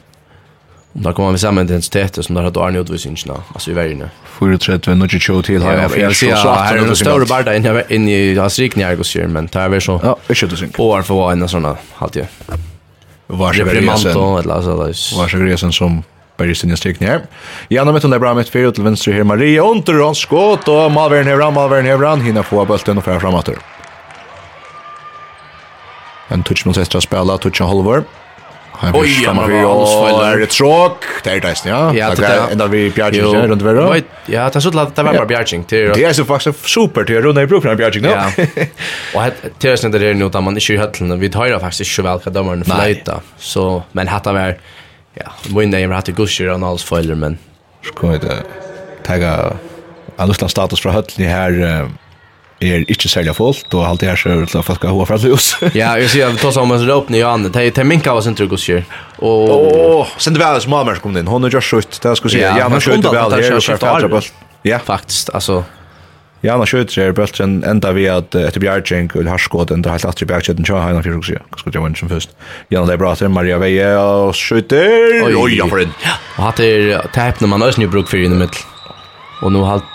om där kommer vi samman till ett som där har då Arne utvisningarna alltså i världen. För 30 nu något show till här. Jag ser så att en stor barda in i hans rikning jag går men där är så. Ja, jag skulle synka. Och för vad en såna halt ju. Var det Bremanto eller så där. Var det sen som bare i sinne strykning her. Janne mitt under bra mitt fyrir til venstre her, Maria Unterhånd, skått, og Malveren Hevran, Malveren Hevran, hinner få bølten og fra framater. En touch mot etter å spille, touch av Holvor. Oj, ja, men vi alls faller det tråk. Det är det, ja. Ja, det är ända vi Bjarging runt över. Ja, det så att det var bara Bjarging till. Det är så faktiskt super till runt i brukar Bjarging nu. Ja. Och det är det där nu där man inte i höllen. Vi tar faktiskt inte väl vad domarna flöjta. Så men hatta var ja, min name hade hatt gusher og alls foiler, men... ska vi da tega en utland status fra høttene her är inte sälja fullt, og allt det här så att til at folk har hva fra hus. Ja, jeg sier, vi tar som en råpene i Janne, det är minka av sin gusher. Og... sen det alle som avmerk kom in. Hon er just skjøtt, det ska se. si, ja, men skjuter vel, det er skjøtt, ja, faktisk, altså... Ja, han skjuter er bulten enda vi at etter Bjargjeng og Harskåd enda helt atri bjergkjøtten tja heina fyrir sida. Hva skulle jeg vinne som først? Jan det er bra til Maria Veie og skjuter! Oi, oi, han får inn! Og hatt er teipne man òsne i bruk fyrir i mitt Og nå halt...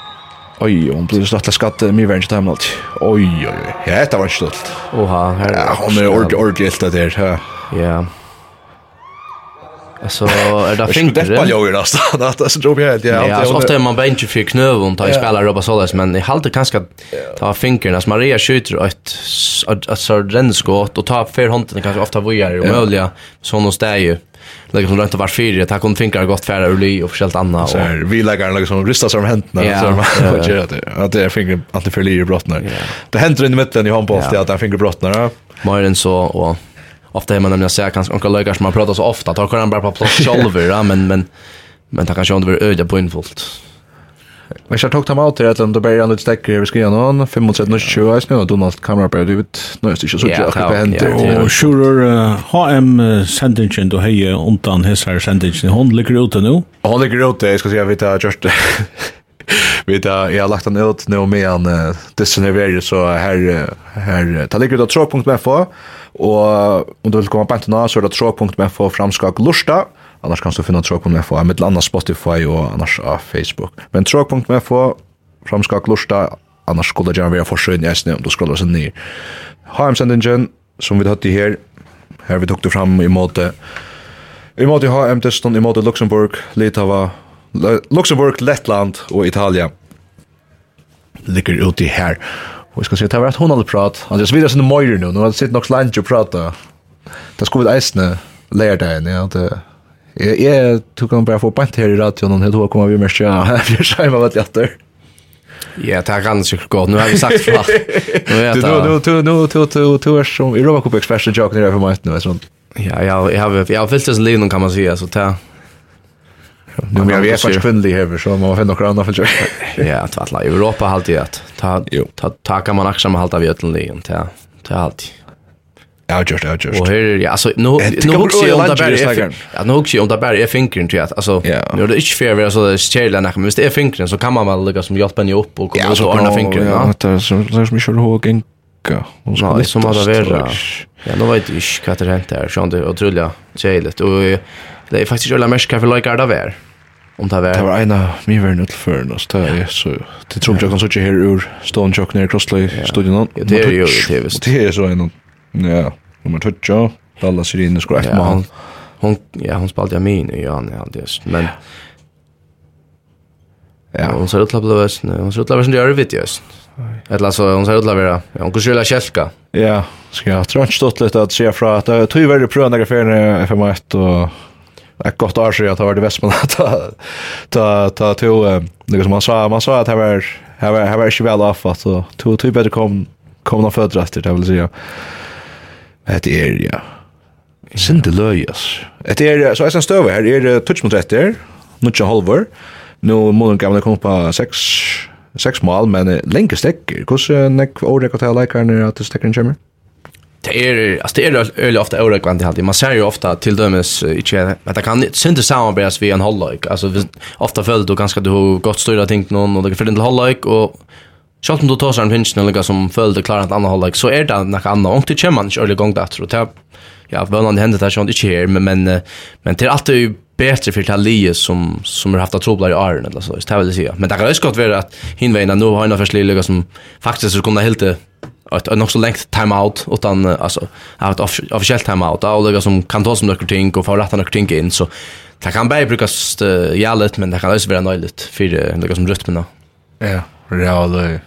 Oi, hon blir slett til skatt mye verre time til Oj, alltid. Oi, oi, oi, ja, dette var ikke stolt. Oha, her... Ja, hon er ordentlig, ordentlig det her. Ja, ja. Alltså är det fint det. Det är ju nästa. Det är så jag helt. Ja, ja ofta är man bench för knöv och tar i spelar Robert Solas men i håller kanske ta fingrarna så Maria skjuter ett ett så rennskott och tar för handen kanske ofta vågar och möjliga sån och ju. Lägger som runt var fyra, ta kon finkar gott färra ur ly och förskällt anna och så här vi lägger en liksom rysta som händerna så här vad gör det? Att det är fingrar att det för lyr brottnar. Det händer i mitten i handboll att han fingrar brottnar. Myren så och ofta är man nämligen säga kanske onkel Lögar som man pratar så ofta tar han bara på plats själv ja men men men det kanske inte blir öde på infullt. Men jag tog dem ut till att de börjar lite stäcker ska göra någon 520 nu och Donald kamera på det ut nu är det inte så jag kan hända och sure HM sentingen då hej undan hessar sentingen hon ligger ute nu. Hon ligger ute jag ska säga vi tar just Vi tar jag har lagt den ut nu med en det så här här ta ligger då tro.fo Og om du vil komme på enten så er det trådpunkt for framskak lusta. annars kan du finne trådpunkt med for annet Spotify og annars av Facebook. Men trådpunkt for framskak lusta annars skulle det gjerne være forsøgn i eisne om du scrollar seg ned. HM-sendingen, som vi hatt i her, her vi tok det fram i måte, i måte HM-testen, i måte Luxemburg, Litava, Luxemburg, Lettland og Italia ligger ute her. Och ska se det har att hon hade prat. Alltså så vidare som Moyer nu. Nu har sitt nog slant och prata. Det skulle vi äsna lära dig ja. att jag jag tog kan bara få pant här i radion och helt hur kommer vi med sjö. Jag skärmar vad jag där. Ja, det här kan sig gå. Nu har vi sagt flott. Nu är det. Nu nu nu nu nu nu är som Europa Cup expression joke nere för mig nu sånt. Ja, ja, jag har jag har fyllt det som liv kan man säga så där. Nu men vi är faktiskt kvinnlig här så man får några andra för Ja, att valla Europa halt det att ta ta ta kan man också halta vi ötlen igen ta ta halt. Ja, just ja, just. Och här är ja, alltså nu nu hooks ju om där bara. Ja, nu hooks ju om där bara är fingern till att alltså nu är det inte fair så det skällar när men det är fingern så kan man väl lägga som hjälpa ni upp och komma så ordna fingern. Ja, det är så så mycket hur gänga. Ja, det som har det vara. Ja, nu vet jag inte vad det hänt där. Så det är otroligt jävligt och det är faktiskt Ulla Merska kaffe Lloyd Garda vär. Om det var. Det var ena min vän ut för oss där så det tror jag kan så här ur Stone Jock ner Crossley studion. Det är ju det Det är så en ja, nummer 2. Dallas Sirin skor ett mål. Hon ja, hon spelade min i ja, ja, det men Ja, hon ser ut att bli värst. Hon ser ut att vara som det gör vitt just. Eller så hon ser ut att vara. Ja, hon kan skylla kälka. Ja, ska jag tror inte stått lite att se fra att tyvärr pröva några färger FM1 och ett gott år så jag tar det i Västmanland ta ta ta till det som man sa man sa att det var här var här var ju väl off att så två två bättre kom kom någon födraster det vill säga att det är ja Sinte löjas. Det är så är sen stöv här är det touch mot rätt där Nutcha halvor. Nu måste kan komma på 6 6 mål men länge stäcker. Hur näck ordet att jag likar när att det stäcker en kommer det är alltså det är öle ofta öre kvant alltid. Man ser ju ofta till dömes inte att det kan synte samarbetas vid en halvlek. Alltså ofta följt då ganska du har gott styra tänkt någon och det för en halvlek och Sjalt om du tar seg en finnes noe som føler det klarer et annet så er det noe annet. Og til kommer man ikke øyelig gang etter, tror det ja, vønland hendet det sånn ikke her, men, men, men det er alltid bättre för det här som, som har haft att troblar i åren eller så, det vill säga. Men det kan också gott vara att hinvägna nu har en affärslig som faktiskt skulle kunna helt ett ett också längt time out utan alltså har ett officiellt time out och lägga som kan ta som några ting och få rätta några ting in så det kan bara brukas jävligt men det kan också vara nöjligt för några som rytmerna. Ja, real.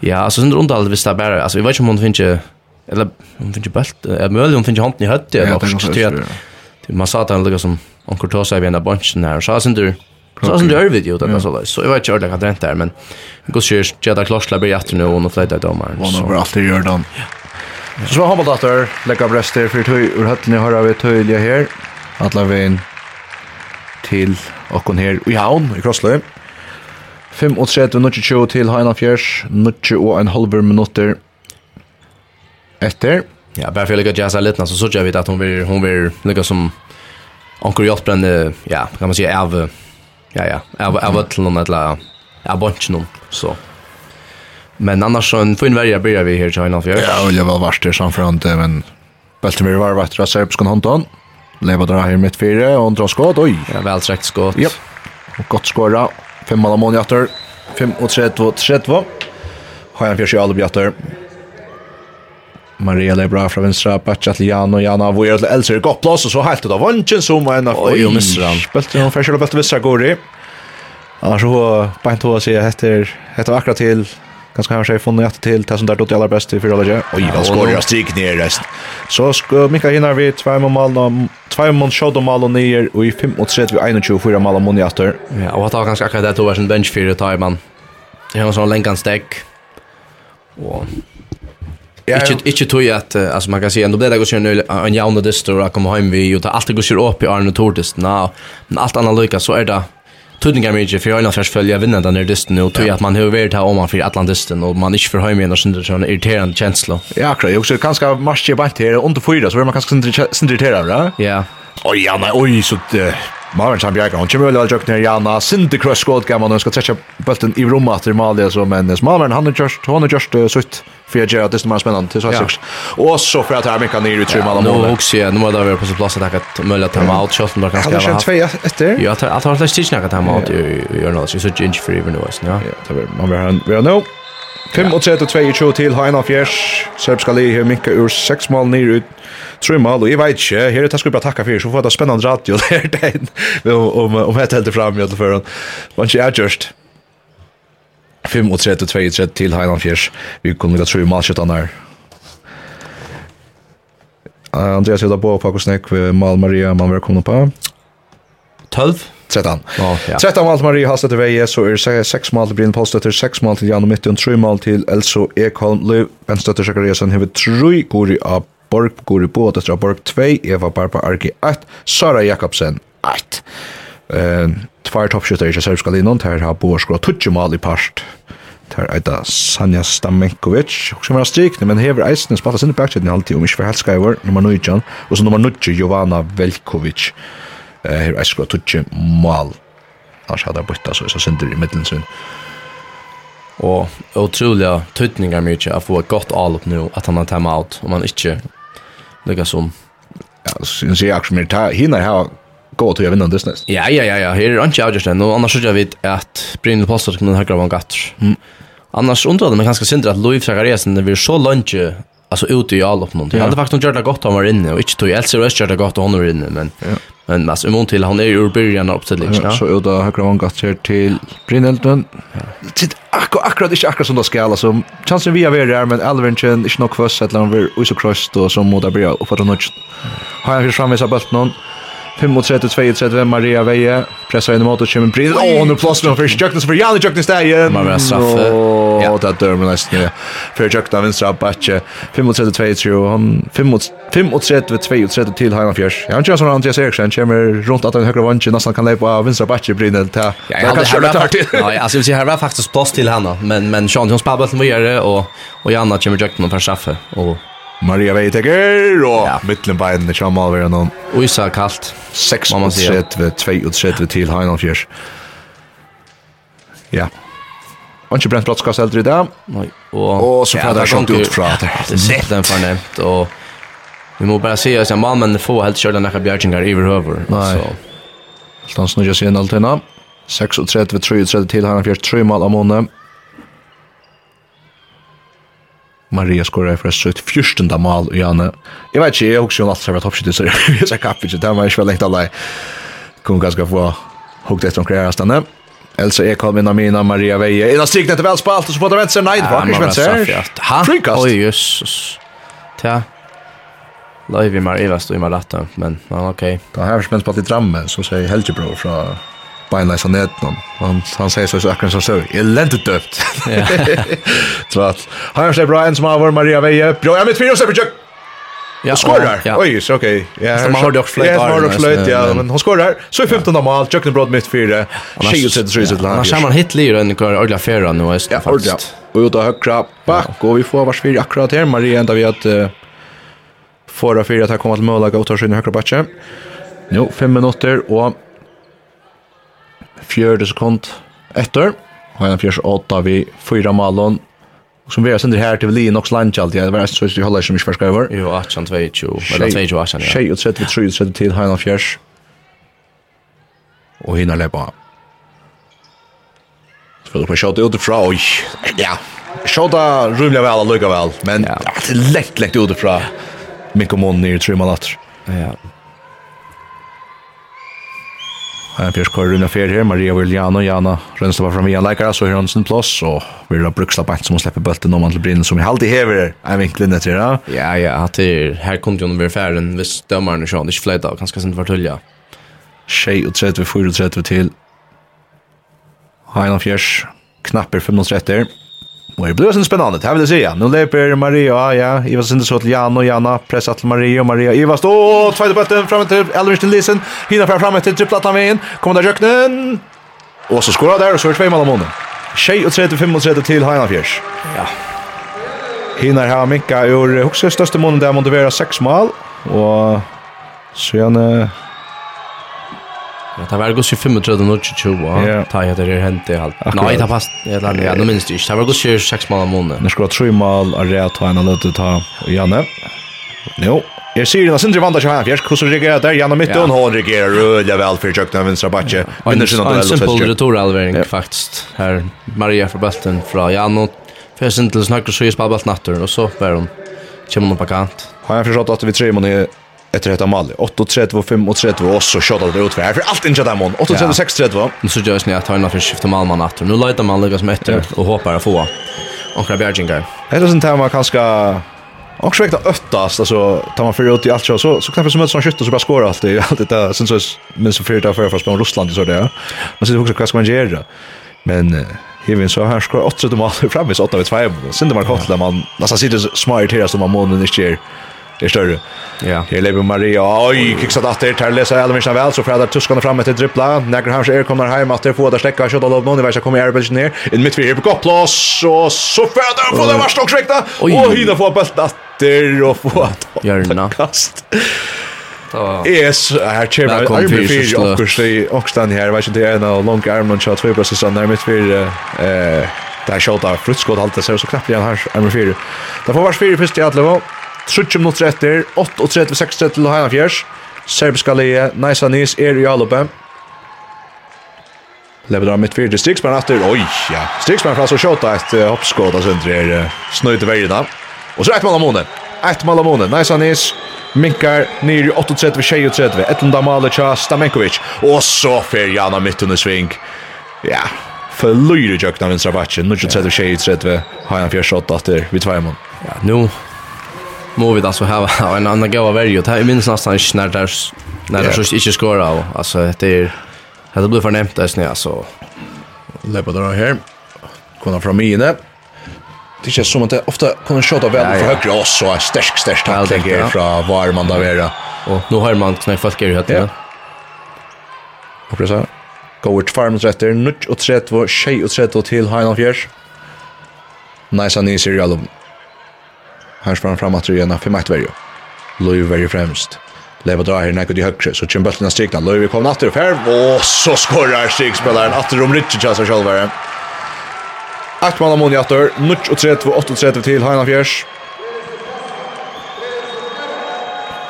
Ja, alltså sen runt allt visst där bara alltså vi vet ju om hon finns eller hon finns ju bult är möjligt hon finns ju handen i hötte eller något så att man sa att han lägger som onkel tar sig vid en bunch där så sen du Så alltså det är vid ju det så så jag vet inte ordentligt kan rent där men går ju jag klossla blir jätte nu och något lätt där man. Vad har allt det gör då. Så har man dator lägga bröster för tøy ur hatten jag har vi tøyliga här. Alla vägen till och her i havn i Krosslö. 5 och 35 minutter 20 till Heina Fjärs, minutter och en halv minuter efter. Ja, bara för att lägga jazza lite så så jag vet att hon vill hon vill lägga som Onkel hjelpende, ja, kan man säga, av Ja, ja. Jag jag var till någon eller jag bunch någon så. Men annars så en fin värja börjar vi här China för. Ja, och jag var värst det som men men Baltimore var vart där så på Hanton. Leva dra här mitt fyra och dra skott. Oj, ja, väl träckt skott. Ja. Och gott skora. Fem mål mål åter. 5 och 3 2 3 2. Har han för sig alla bjatter. Maria Lebra fra vänstra, Baccia till Jano, Jana var ju äldre i gottplås och så helt ut av vanchen som en av Oj, och missar han. Bälte hon färsar och bälte vissa går i. Annars så bänt hon sig heter, heter akkurat till ganska här sig funnit att till det som där dotter allra bäst i fyra läge. Oj, vad skår jag strik ner rest. Så ska Mikael hinna vi två mål då, två mål skott och mål och ner och i 5 mot 3 vi 21 fyra mål och mål efter. Ja, och att ha ganska akkurat det då var en bench för time man. Det har så länkan stäck. Och Ja, ikke ikke inte at uh, altså man kan si ändå det där går ju nu en jauna distor og kommer hem vi og ta allt går ju opp i Arne Tordist. Na, men alt annat lika så er det Tudningar mig inte för jag har först följa den här dysten og tror at man har vært her om man for Atlantisten og man ikke inte förhöjer igjen og sånn sånn irriterende känsla. Ja, akkurat. Jag också ganska marsch bant bara här under fyra så är man ganska irriterad, va? Ja. Oj, ja, nej, oj, så det Marvin Sam bjärgar, hon kommer väl att ner Jana, Sinti Kröskåd gammal, hon ska träcka bulten i rummet till Malia, så men Marvin, han har just, hon har just sutt för jag gör att det är mer spännande till så här sex. Och så för att här mycket ner i trumma alla mål. Och se, nu måste vara på så plats att kan möjligt ta out shot när kan ska vara. Kan jag efter? Ja, att har det stitch något time out gör något så ginger för even was, ja. Ja, man vill ha vi har nu. 5 och 3 2 22 till Heina Fjärs. Serbska ska lige mycket ur 6 mål ner ut. Tror mål och jag vet inte. Här är det ska bara tacka för så får det spännande radio där. Om om om heter det fram i alla fall. Man kör just. 5 35-32 til Heiland Fjers. Vi kunne lukka tro i malskjøttan her. Andreas Hilda på på Pakosnek ved Mal Maria man Malmberg kom på. 12? 13. Oh, ja. 13 mål til Marie Hallstedt i veie, så er det 6 mål til Brynn Polstøtter, 6 mål til Jan og Mittun, 3 mål til Elso Ekholm, Løv, Benstøtter Sekariasen, hever 3 gori av Borg, gori på, etter av Borg 2, Eva Barba Arki 1, Sara Jakobsen 1. Uh, tvær toppskytter i serbiska linjen, der har Boa skrått tutsi mal i part. Der eita Sanja Stamenkovic, som er strikne, men hever eisen spallet sinne backsetting alltid, om ikke for helskaiver, nummer 9, og så nummer 9, Jovana Velkovic, hever eisen skrått tutsi mal. Annars hadde jeg bytta, så jeg synder i middelen sin. Og utroliga tøytningar mykje at få et godt alup nu, at han har time out, om man ikke lykkes om. Ja, så synes jeg akkurat mer, hinner her gå til å vinne business. Ja ja ja ja, Her er ikke avgjørst enn, og annars så jag vet att Brynil Pastor kan ha grabban gatter. Mm. Annars undrar det meg ganske synd att Louis Zachariasen det blir så lunge alltså ute i all någon. Jag hade faktiskt gjort det gott om var inne och inte tog Elsie gjort det gott om hon var inne men ja. men alltså imorgon till han är ju ur början av uppställningen. liksom. Ja, så ut och har grabban gatter till Brynilton. Sitt akkurat akkurat inte akkurat som det ska alla chansen vi har varit där men Alvinchen är nog eller att vi var så crossed och så mot där uppe på något. Har han framvisat bollen 35-32 Maria Veje pressar inn mot och kommer Bryd. Åh, oh, nu plåstrar han først. Jøknes for Janne Jöknes där igen. Man vill straffa. Ja, det er dör nesten. nästan. För Jöknes vänstra Batje. 35-32 han 35-32 til Heina Hanna Fjärs. Han kör som Andreas Eriksson kommer rundt at han høyre vänster Nesten kan lägga vänstra Batje Bryd där. Ja, han kan köra klart. Ja, alltså vi här var faktiskt plats till henne. men men Sean Jones på bollen vidare och och Janne kommer Jöknes för straffe. och Maria Veiteker og ja. mittelbeinen i Kjamal vera noen. Og Isa kaldt. 6 mot 30, 32 til Heinolfjers. Ja. Og ikke brent brottskast eldre i dag. Nei. Og, og så får ja, det skjønt ut fra det. Det er den fornemt, og vi må bare si at malmennene få helt kjøle nekka bjergjengar i overhøver. Nei. Så. Alt han snurger seg inn alt henne. 36, 33 til Heinolfjers, 3 mål av måned. Maria skorar för sitt 14 mål i Janne. Jag vet inte, jag också har alltid varit toppskytt så jag ska kappa det var men jag lägger alla. Kom ganska få hukt efter omkring här stanna. Elsa Ekholm innan mina Maria Veje. Innan stikt inte väl spalt och så får det vänster. Nej, det var inte vänster. Frikast. Oj, jösses. Tja. Live i Maria stod i Maratta, men okej. Okay. Det här är spänt på att det dramme, så säger Helgebro från beina i saneten. Han, han sier så akkurat som støv, elendig døpt. så at, har han seg bra en som har vært Maria Veie, bra, ja, mitt fire og støv, Ja, och skorar. Ja. Oj, så okej. Ja, så man hörde också flöjt. Ja, man har också flöjt, ja, men hon skorar. Så i 15 mål, Jökne bröt mitt fyra. Tjej och sätter sig sitt lag. Man ser man hitlir en kör ordla färra nu är Ja, ordla. Och ut och högra back och vi får vars fyra akkurat här Maria ända vi att uh, förra fyra att komma till mål och ta sig in högra backen. Jo, fem minuter och fjörde sekund efter. Och en fjørs åtta vi fyra malon. Och som vi har sendt här till Lien Nox Lunch alltid. det var eisen så vi holder ikke mye fersk över. Jo, 18, 22, eller 22, 18, ja. Tjej og 33, 33 til Heinan Fjørs. Og hinna lepa. Så får du på shot utifra, oj, ja. Shota väl och lukka väl. men ja. det är lätt, lätt utifra. Mikko Mon nere i tre manatter. Ja, En fjørs kører rundt ferie her, Maria Viljano, Jana Rønnsla var framme i en Leikara, så har han sin plass, og vi har bruksla bant som hun slipper bølten om han til Brynne, som vi alltid hever her, er vinklen etter, ja? Ja, ja, at det her kom jo under færen, hvis dømmeren er sånn, ikke fløyda, ganske sent var tullja. Tjej og tredje, fyra og tredje til, Heinan fjørs, knapper 35 og Och det blir så spennende, det vil jeg si, ja. Nå leper Maria, ja, Iva sinne så til Jan og Jana pressar til Maria og Maria. Iva står, tvärde bötten fram till Elvin Lisen. hina fra fram til tripplat veien. Kommer der Jöknen. og så skorar der, og så er det två mål om honom. Tjej och 35 och 30 till Heinafjärs. Ja. Hinner har Mika ur högsta största månen där man 6 mål. og så är Ja, det var gått 35 och 20 Ja. Ta jag det är hänt det allt. Nej, det fast jag lärde jag minns det inte. Det var gått 26 mål månaden. När ska tre mål och det ta han lade ta Janne. Jo. Jag ser den Sindre vandrar här. Jag skulle reagera där Janne mitt och hon reagerar röda väl för jag kan vänstra backe. Men det är en väl så simpel returalvering faktiskt. Här Maria för bulten från Janne. För Sindre snackar så i spelbult natten och så var hon kommer på kant. Har jag förstått att vi tre månader efter detta mål. 8-3 5 och 3 och så shotade det ut för för allt inte där mån. 8-3 6 3 Nu så görs ni att han har för skifta Malman att nu lägger man lägga som efter och hoppar att få. Och grabbar Det Eller sånt här man kanske Och så vekta öttast alltså tar man för ut i allt så så så knappt som ett sånt skytte så bara skorar allt det allt det sen så men så för det för fast på Ryssland så där. Men så också vad ska man göra? Men Hevin så här skor 8 mål framme så 8 vid 2. Sen det var där man nästan sitter smart här som man månen inte ger. Det är större. Ja. Här lever Maria. Oj, kicksat att det Tar läsa alla väl så för att tuskarna fram ett dribbla. Näger han är kommer hem att det får där släcka skott av någon i värsta kommer Erbels ner. In mitt vid på plats och så föder på det värsta och skräckta. Och hinna få bollen åter och få att Gärna. Kast. Yes, här kör man armen för Ockersley och stan här vet inte det är en lång arm och shot två process där mitt för eh där skjuter frutskott allt det så knappt igen här armen för. Där får vars fyra först i alla fall. Trutjum mot etter, 8-30-6-30 til Heina Fjers. Serbiska leie, Naisa Nis er i alloppe. Lever av mitt fyrir til Striksmann etter, oi, ja. Striksmann fra så kjøta et uh, hoppskåd, altså under er uh, snøyt i verden. Og så ett mål av månen. Ett mål av månen. Naisa Nis minkar nir i 38-36. Etlunda Male tja Stamenkovic. Og så fer Jana mitt under sving. Ja, för lyre jökna vinstra batchen. Nu tja har han Hajan fjärs efter vid två tvajmon. Ja, nu må vi alltså ha en annan gåva värjo. Det här är minst nästan inte när där när det så inte skora och alltså det är det blir förnämt där snä alltså. Lepa där här. Kunna från mine. Det känns som att det ofta kunde skjuta väl för högre oss så är stark stark tackling här från Varman där vera. Och nu har man knäckt folk i det Och pressa. Går till farmens rätter. Nutch och trätt var tjej och trätt till Heinolf Nice and easy, Jalom. Her spør fram att igjen för 5-1 verjo. Løyv verjo fremst. Leva drar her nekket i høyre, så kjem bøttene strikna. vi kommer natter og ferv, og så skorrar strikspilleren. Atter om Ritchie kjasser sjølvere. Akt mann amoni atter, 38-38 til Heina Fjers.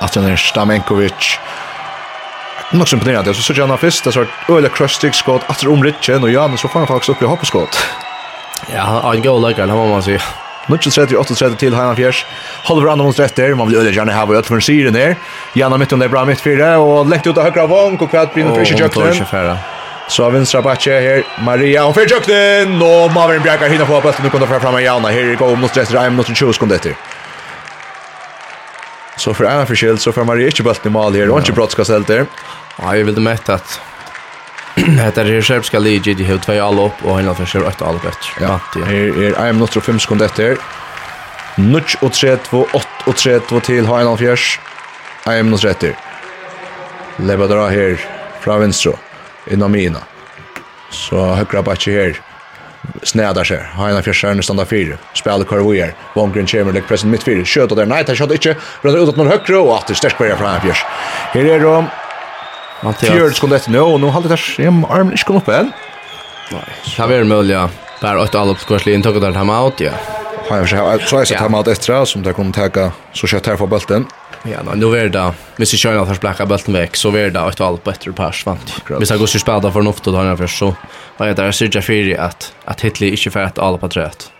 Atter er Stamenkovic. Nok som imponerende, så sier han først, det er svart øyla krøstikskott, atter om Ritchie, og Janus, så får han faktiskt opp i hoppeskott. Ja, han er en god løyker, det må man säger. 38 til Heinan Fjers. Halver andre mot retter, man vil øde gjerne her, og for en syre ned. Gjennom midt om det er bra midt fire, og lekt ut av høyre vong, og kvart blir for ikke kjøkken. Så vinstra bakke her, Maria, og fyrir kjøkken, og Maveren Bjerkar hinner på bøtten, og få fram fremme Jana, her går mot retter, 1 minutter 20 sekunder etter. Så för en förskild så får Maria inte bulten i mål här och inte brottskastelt där. Ja, jag vill det mätta att Det är serbiska ligi, de har två all upp och og hendan fer ett all upp. Ja. Her er I am not 5 sekund etter. Nutch og 32 8 og 32 til Heinald Fjørs. I am not etter. Lebadra her fra venstre innan mina. Så høgra bakki her snädar sig. Heinald Fjørs er standa fyra. Spelar kvar vi er. Vongren kommer lek pressen mitt fyra. Skjuter der. Nei, det skjuter ikkje. Rønner ut mot høgra og atter sterkt börjar fra Fjørs. Her er det Fjörd skulle etter nå, og nå halde det skjem armen ikke kom opp enn. Nei. Det var mulig, ja. Bare åtte alle oppskårslig inntok der tar meg ja. Har jag så jeg skal ta meg ut etter, som det kommer ta så kjøtt här för bulten. Ja, nei, nu är det, hvis jeg kör at jeg blekker bølten vekk, så är det åtte alle på etter pers, vant. Hvis jeg går til spela då en ofte, så var jeg der, jeg sier ikke att at, at Hitler ikke fyrir at alle på trött.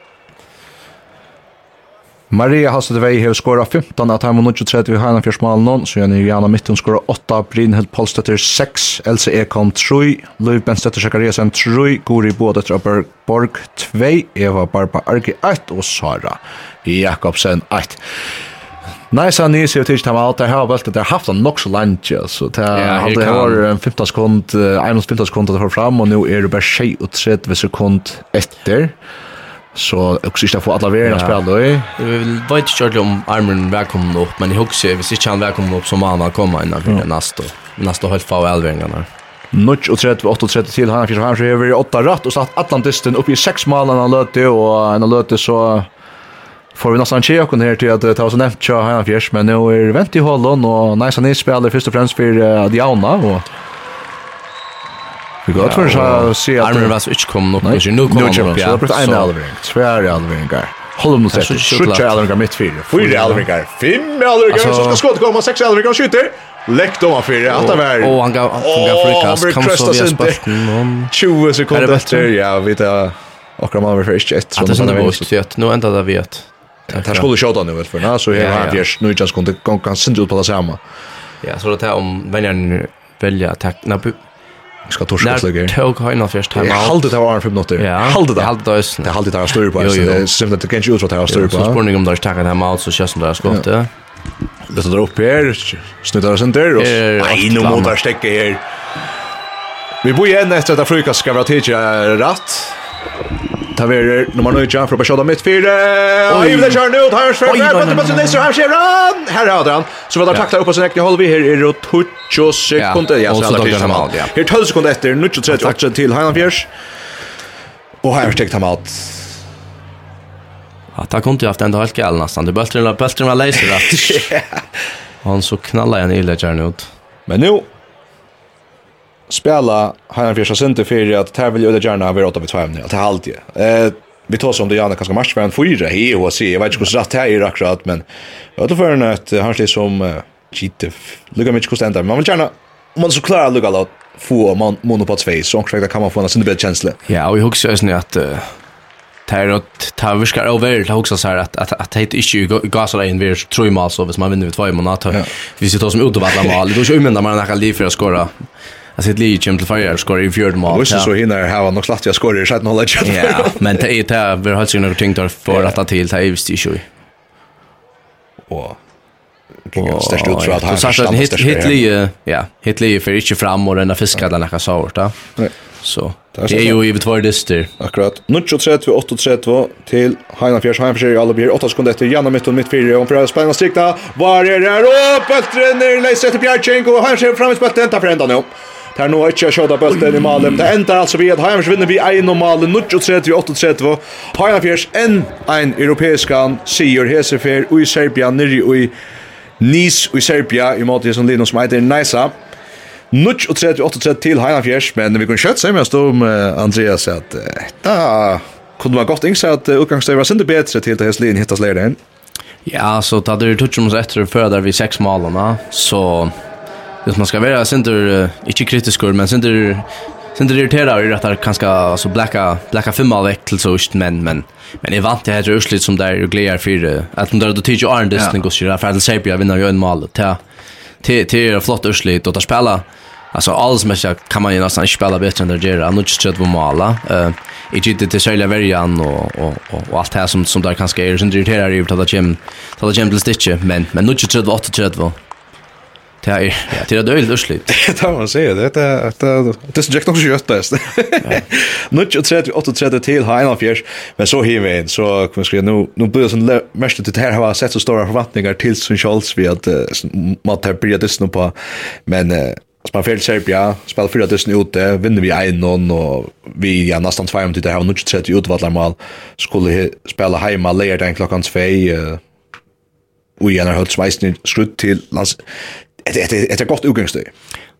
Maria Hasselvei har skåra 15 av Taimon 23 i Heina Fjersmalen, så Jenny Jana Mitten skåra 8, Brynhild Polstetter 6, Else Ekholm 3, Løy Benstetter Sakariasen 3, Guri Bådetter av Borg 2, Eva Barba Argi 1 og Sara Jakobsen 1. Nei, så ni ser til dem alt. Jeg har valgt at jeg har haft en nok så langt, så det har en 15 sekund, en 15 sekund at få fram, og nå er det bare 6 og 30 sekund etter. Så också ska få alla värna ja. spela i. Jag vet inte om Armen välkommen upp, men jag också visst inte han välkommen upp som han har komma innan för mm. nästa nästa halv av elvängarna. Notch och 38 och 30 till han fick han över 8 rätt och satt Atlantisten upp i 6 mål han lötte och han lötte så får vi nästan tjeja kunde här till att ta oss nämnt tja han fjärs men nu är vänt i hållon och nice han spelar först och främst för uh, Diana och Vi går för så se att Armin var så inte kommen nog kanske nu kommer han. Så det är en alvering, två alveringar. Håll Håller mot sig. Skjuter alveringar mitt fyra. Fyra alveringar, fem alveringar så ska skott komma, sex alveringar och skjuter. Läck dem av fyra, att det var. Och han gav han gav frikast, kom så vi spurten. 20 sekunder efter. Ja, vi tar akkurat man var för ett. Att det är så att nu ändå där vet. Det här skulle skjuta nu väl för när så här har vi nu just kunde gå kan synda ut på det samma. Ja, så det här om vänjaren välja att tackna ska torska slugger. När tog han av först time out. hållde det var för minuter. Jag hållde det. Jag hållde det. Det hållde det var större på. Det är simpelt att det kanske utrot här större på. Så spurning om där stackar timeout så känns det där skottet. Det står upp här. Snuttar oss inte. Nej, nu mot där stäcker här. Vi bor igen efter att frukost ska vara tidigt rätt. Taverer nummer 9 från Bashada mitt fyra. Oj, det kör nu tar hans förra på på sin nästa här ser han. Här har han. Så vad han tacklar upp på sin egen håll vi här är det 20 sekunder. Ja, så där kan man. Här 12 sekunder efter 9:38 till Heinan Fjärs. Och här stäckt han allt. Ja, ta kunde ju haft ändå helt galen nästan. Det bultrar bultrar var laser att. Han så knallar en illa lägger ut. Men nu spela Hajan Fjersa Sinti fyrir at det vil jo gjerne være åtta vi tvevne, at det är alltid. Eh, vi tar som det gärna ganska match för en fyra i HC, Jag vet inte hur rätt det här är akkurat, men jag jeg för en att han är som uh, Gitte, lukka mykje hvordan det man vill gärna, om man så klarar lukka la få man monopod face, så omkring kan man få en sinne bedre kjensle. Ja, og jeg att... Uh, Det är att ta viskar över det också så här att att att det inte gasar in vi tror ju mal så vis man vinner vi två månader. Vi sitter som ut och vadla mal. Det är ju men man har liv för att skora Alltså ett lige kommer till färger skor i fjärde mål. Visst så hinner ha nog slatt jag skorar i sjätte hållet. Ja, men det är det här vi har hållit sig några ting där för att rätta till det är visst i sjö. Och Och störst ut för att han satt hit hit lige ja hit lige för inte fram och den där fiskar den här sårt Nej. Så det är ju i två dyster. Akkurat. Nu 38 38 till Heina Fjärs Heina Fjärs alla blir 8 sekunder efter Janna mitt och mitt fyra och för spännande strikta. Var är det här? då? Bättre ner Leicester Bjerchenko och han ser fram i spettet Ta för ända nu. Det er nå ikke å kjøte bølten i malen. Det enda altså vi at Heimanns vinner vi 1 og malen, 38-38. Heimanns enn en europeiskan sier Hesefer i Serbia, nirri i Nis i Serbia, i måte som Lino som heter Neisa. 38-38 til Heimanns, men vi kunne kjøtt seg med oss om Andreas at da kunne man godt innse at utgangsstøy var sinde bedre til det Heslin hittas leir. Ja, så tar det ju touch om så efter för där vi sex målarna så Hvis man ska vara center uh, inte kritisk men center Sen irriterar ju att det kanske alltså blacka blacka femma veck till så just men men men är vant det här urslit som där och glädje för att de där då tycker Arne Distin går sig för att Serbia vinner ju en mål. Till till till flott urslit och att spela alltså alls mest så kan man ju nästan inte spela bättre än det gör nu just det var måla eh i gitt det själva varian och och och allt här som som där kanske är sen irriterar ju att det gem att det gem till stitche men men nu just det var 8 det var Det är ja, det är dåligt urslit. Det tar man säga det är att det är så jäkla sjukt bäst. Nu tror jag og åt tredje till har en men så här med så kan vi nu nu blir sån mest det här har sett så stora förväntningar til Sun Scholz vi at man tar blir det snö på men uh, Spela fel Serbia, spela fyra tusen ute, vinner vi 1-0 og vi ja, nesten tvei om tid, det her var 30 utvalglarmal, skulle spela heima, leir den klokkan 2, og igjen har hørt sveisen skrutt til lands det det ett ett gott utgångsstöd.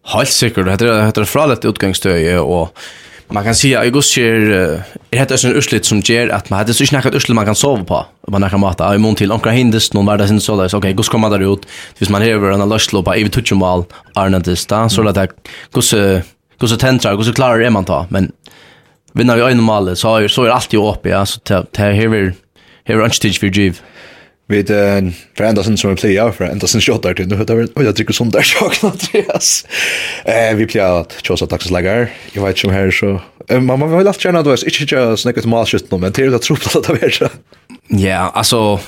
Helt sikkert. Det heter det fra lett utgångsstøy og man kan se att går ser det heter en urslit som ger att man hade så snackat urslit man kan sova på man kan mata i mån till onka hindest någon värda sin sådär så okej går kommer där ut hvis man hever en löslo på evigt touch mal arnandes så där går så går så tentra går så klarar det man ta men vinner vi en mal så så är allt ju uppe ja så det här hever här anstich för giv Vi det för ända sen som vi plejer för ända sen shot där till nu det och jag tycker sånt där sak Andreas. Eh vi plejer att chosa taxläggar. Jag vet ju här så mamma vill alltid gärna då är inte just snacka till matchet men det är det tror att det är så. Ja, alltså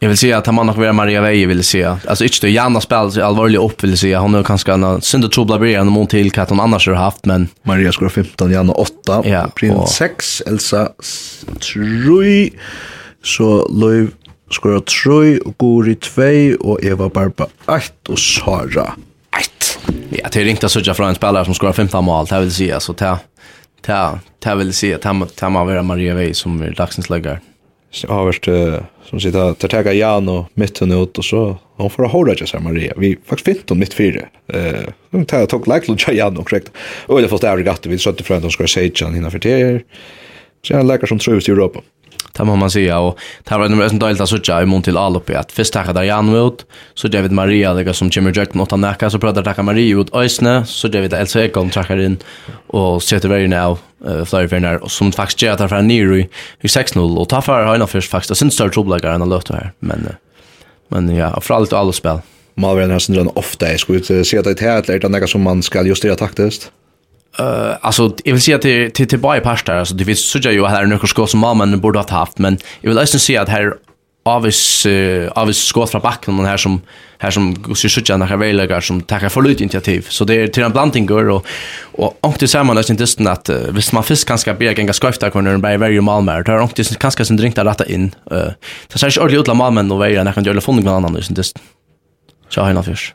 Jag vill säga att han man vara Maria Veje vill säga. Alltså inte det Janna spelar så allvarligt upp vill säga. Hon är kanske en synd trubbla blir en mån till att hon annars har haft men Maria skulle 15, Janna 8, ja, Prins 6, Elsa 3 så Löv skora 3, og Guri 2, og Eva Barba 1, og Sara 1. Ja, det er ringt å från en spelare som skora 15 mål, det vill säga så ta ta ta vill säga att ta må vara Maria Vej som är dagsens läggare. Jag har varit som sitter att ta Jan och mitten ut och så hon får hålla sig så Maria. Vi faktiskt fint hon mitt fyra. Eh, hon tar tog like Lucia Jan och korrekt. Och det första är gatt vi så att för att de ska säga Jan innan för det. Så han lägger som tror i Europa. Det må man säga och det var nummer en del att söka i mån till Alupi att först tacka där Jan ut så David Maria lägger som Jimmy Jack något han näka så pratar tacka Maria ut Ösne så David Elsa Ekholm trackar in och sätter varje now uh, flyr för när som faktiskt gör att han ner i 6-0 och tar för han först faktiskt syns större trubbläggare än han löter här. Men men ja för allt och alla spel. Malvern har syndrom ofta jag skulle säga att det här är det som man ska justera taktiskt? Uh, alltså jag vill säga till till till bara pastar alltså det finns så ju här några skott som man borde ha haft men jag vill nästan säga att här avis uh, avis skott från backen den här som här som ser så jag några vägar som tar för lite initiativ. Så det är till en blandning går och och och det samma nästan just att uh, visst man fisk ganska blir ganska sköfta kunde den very väldigt malmär där också det ganska sin drinkta rätta in. Eh så särskilt ordligt la ordentligt utla malmen och vägar när kan göra någon annan just så har jag fisk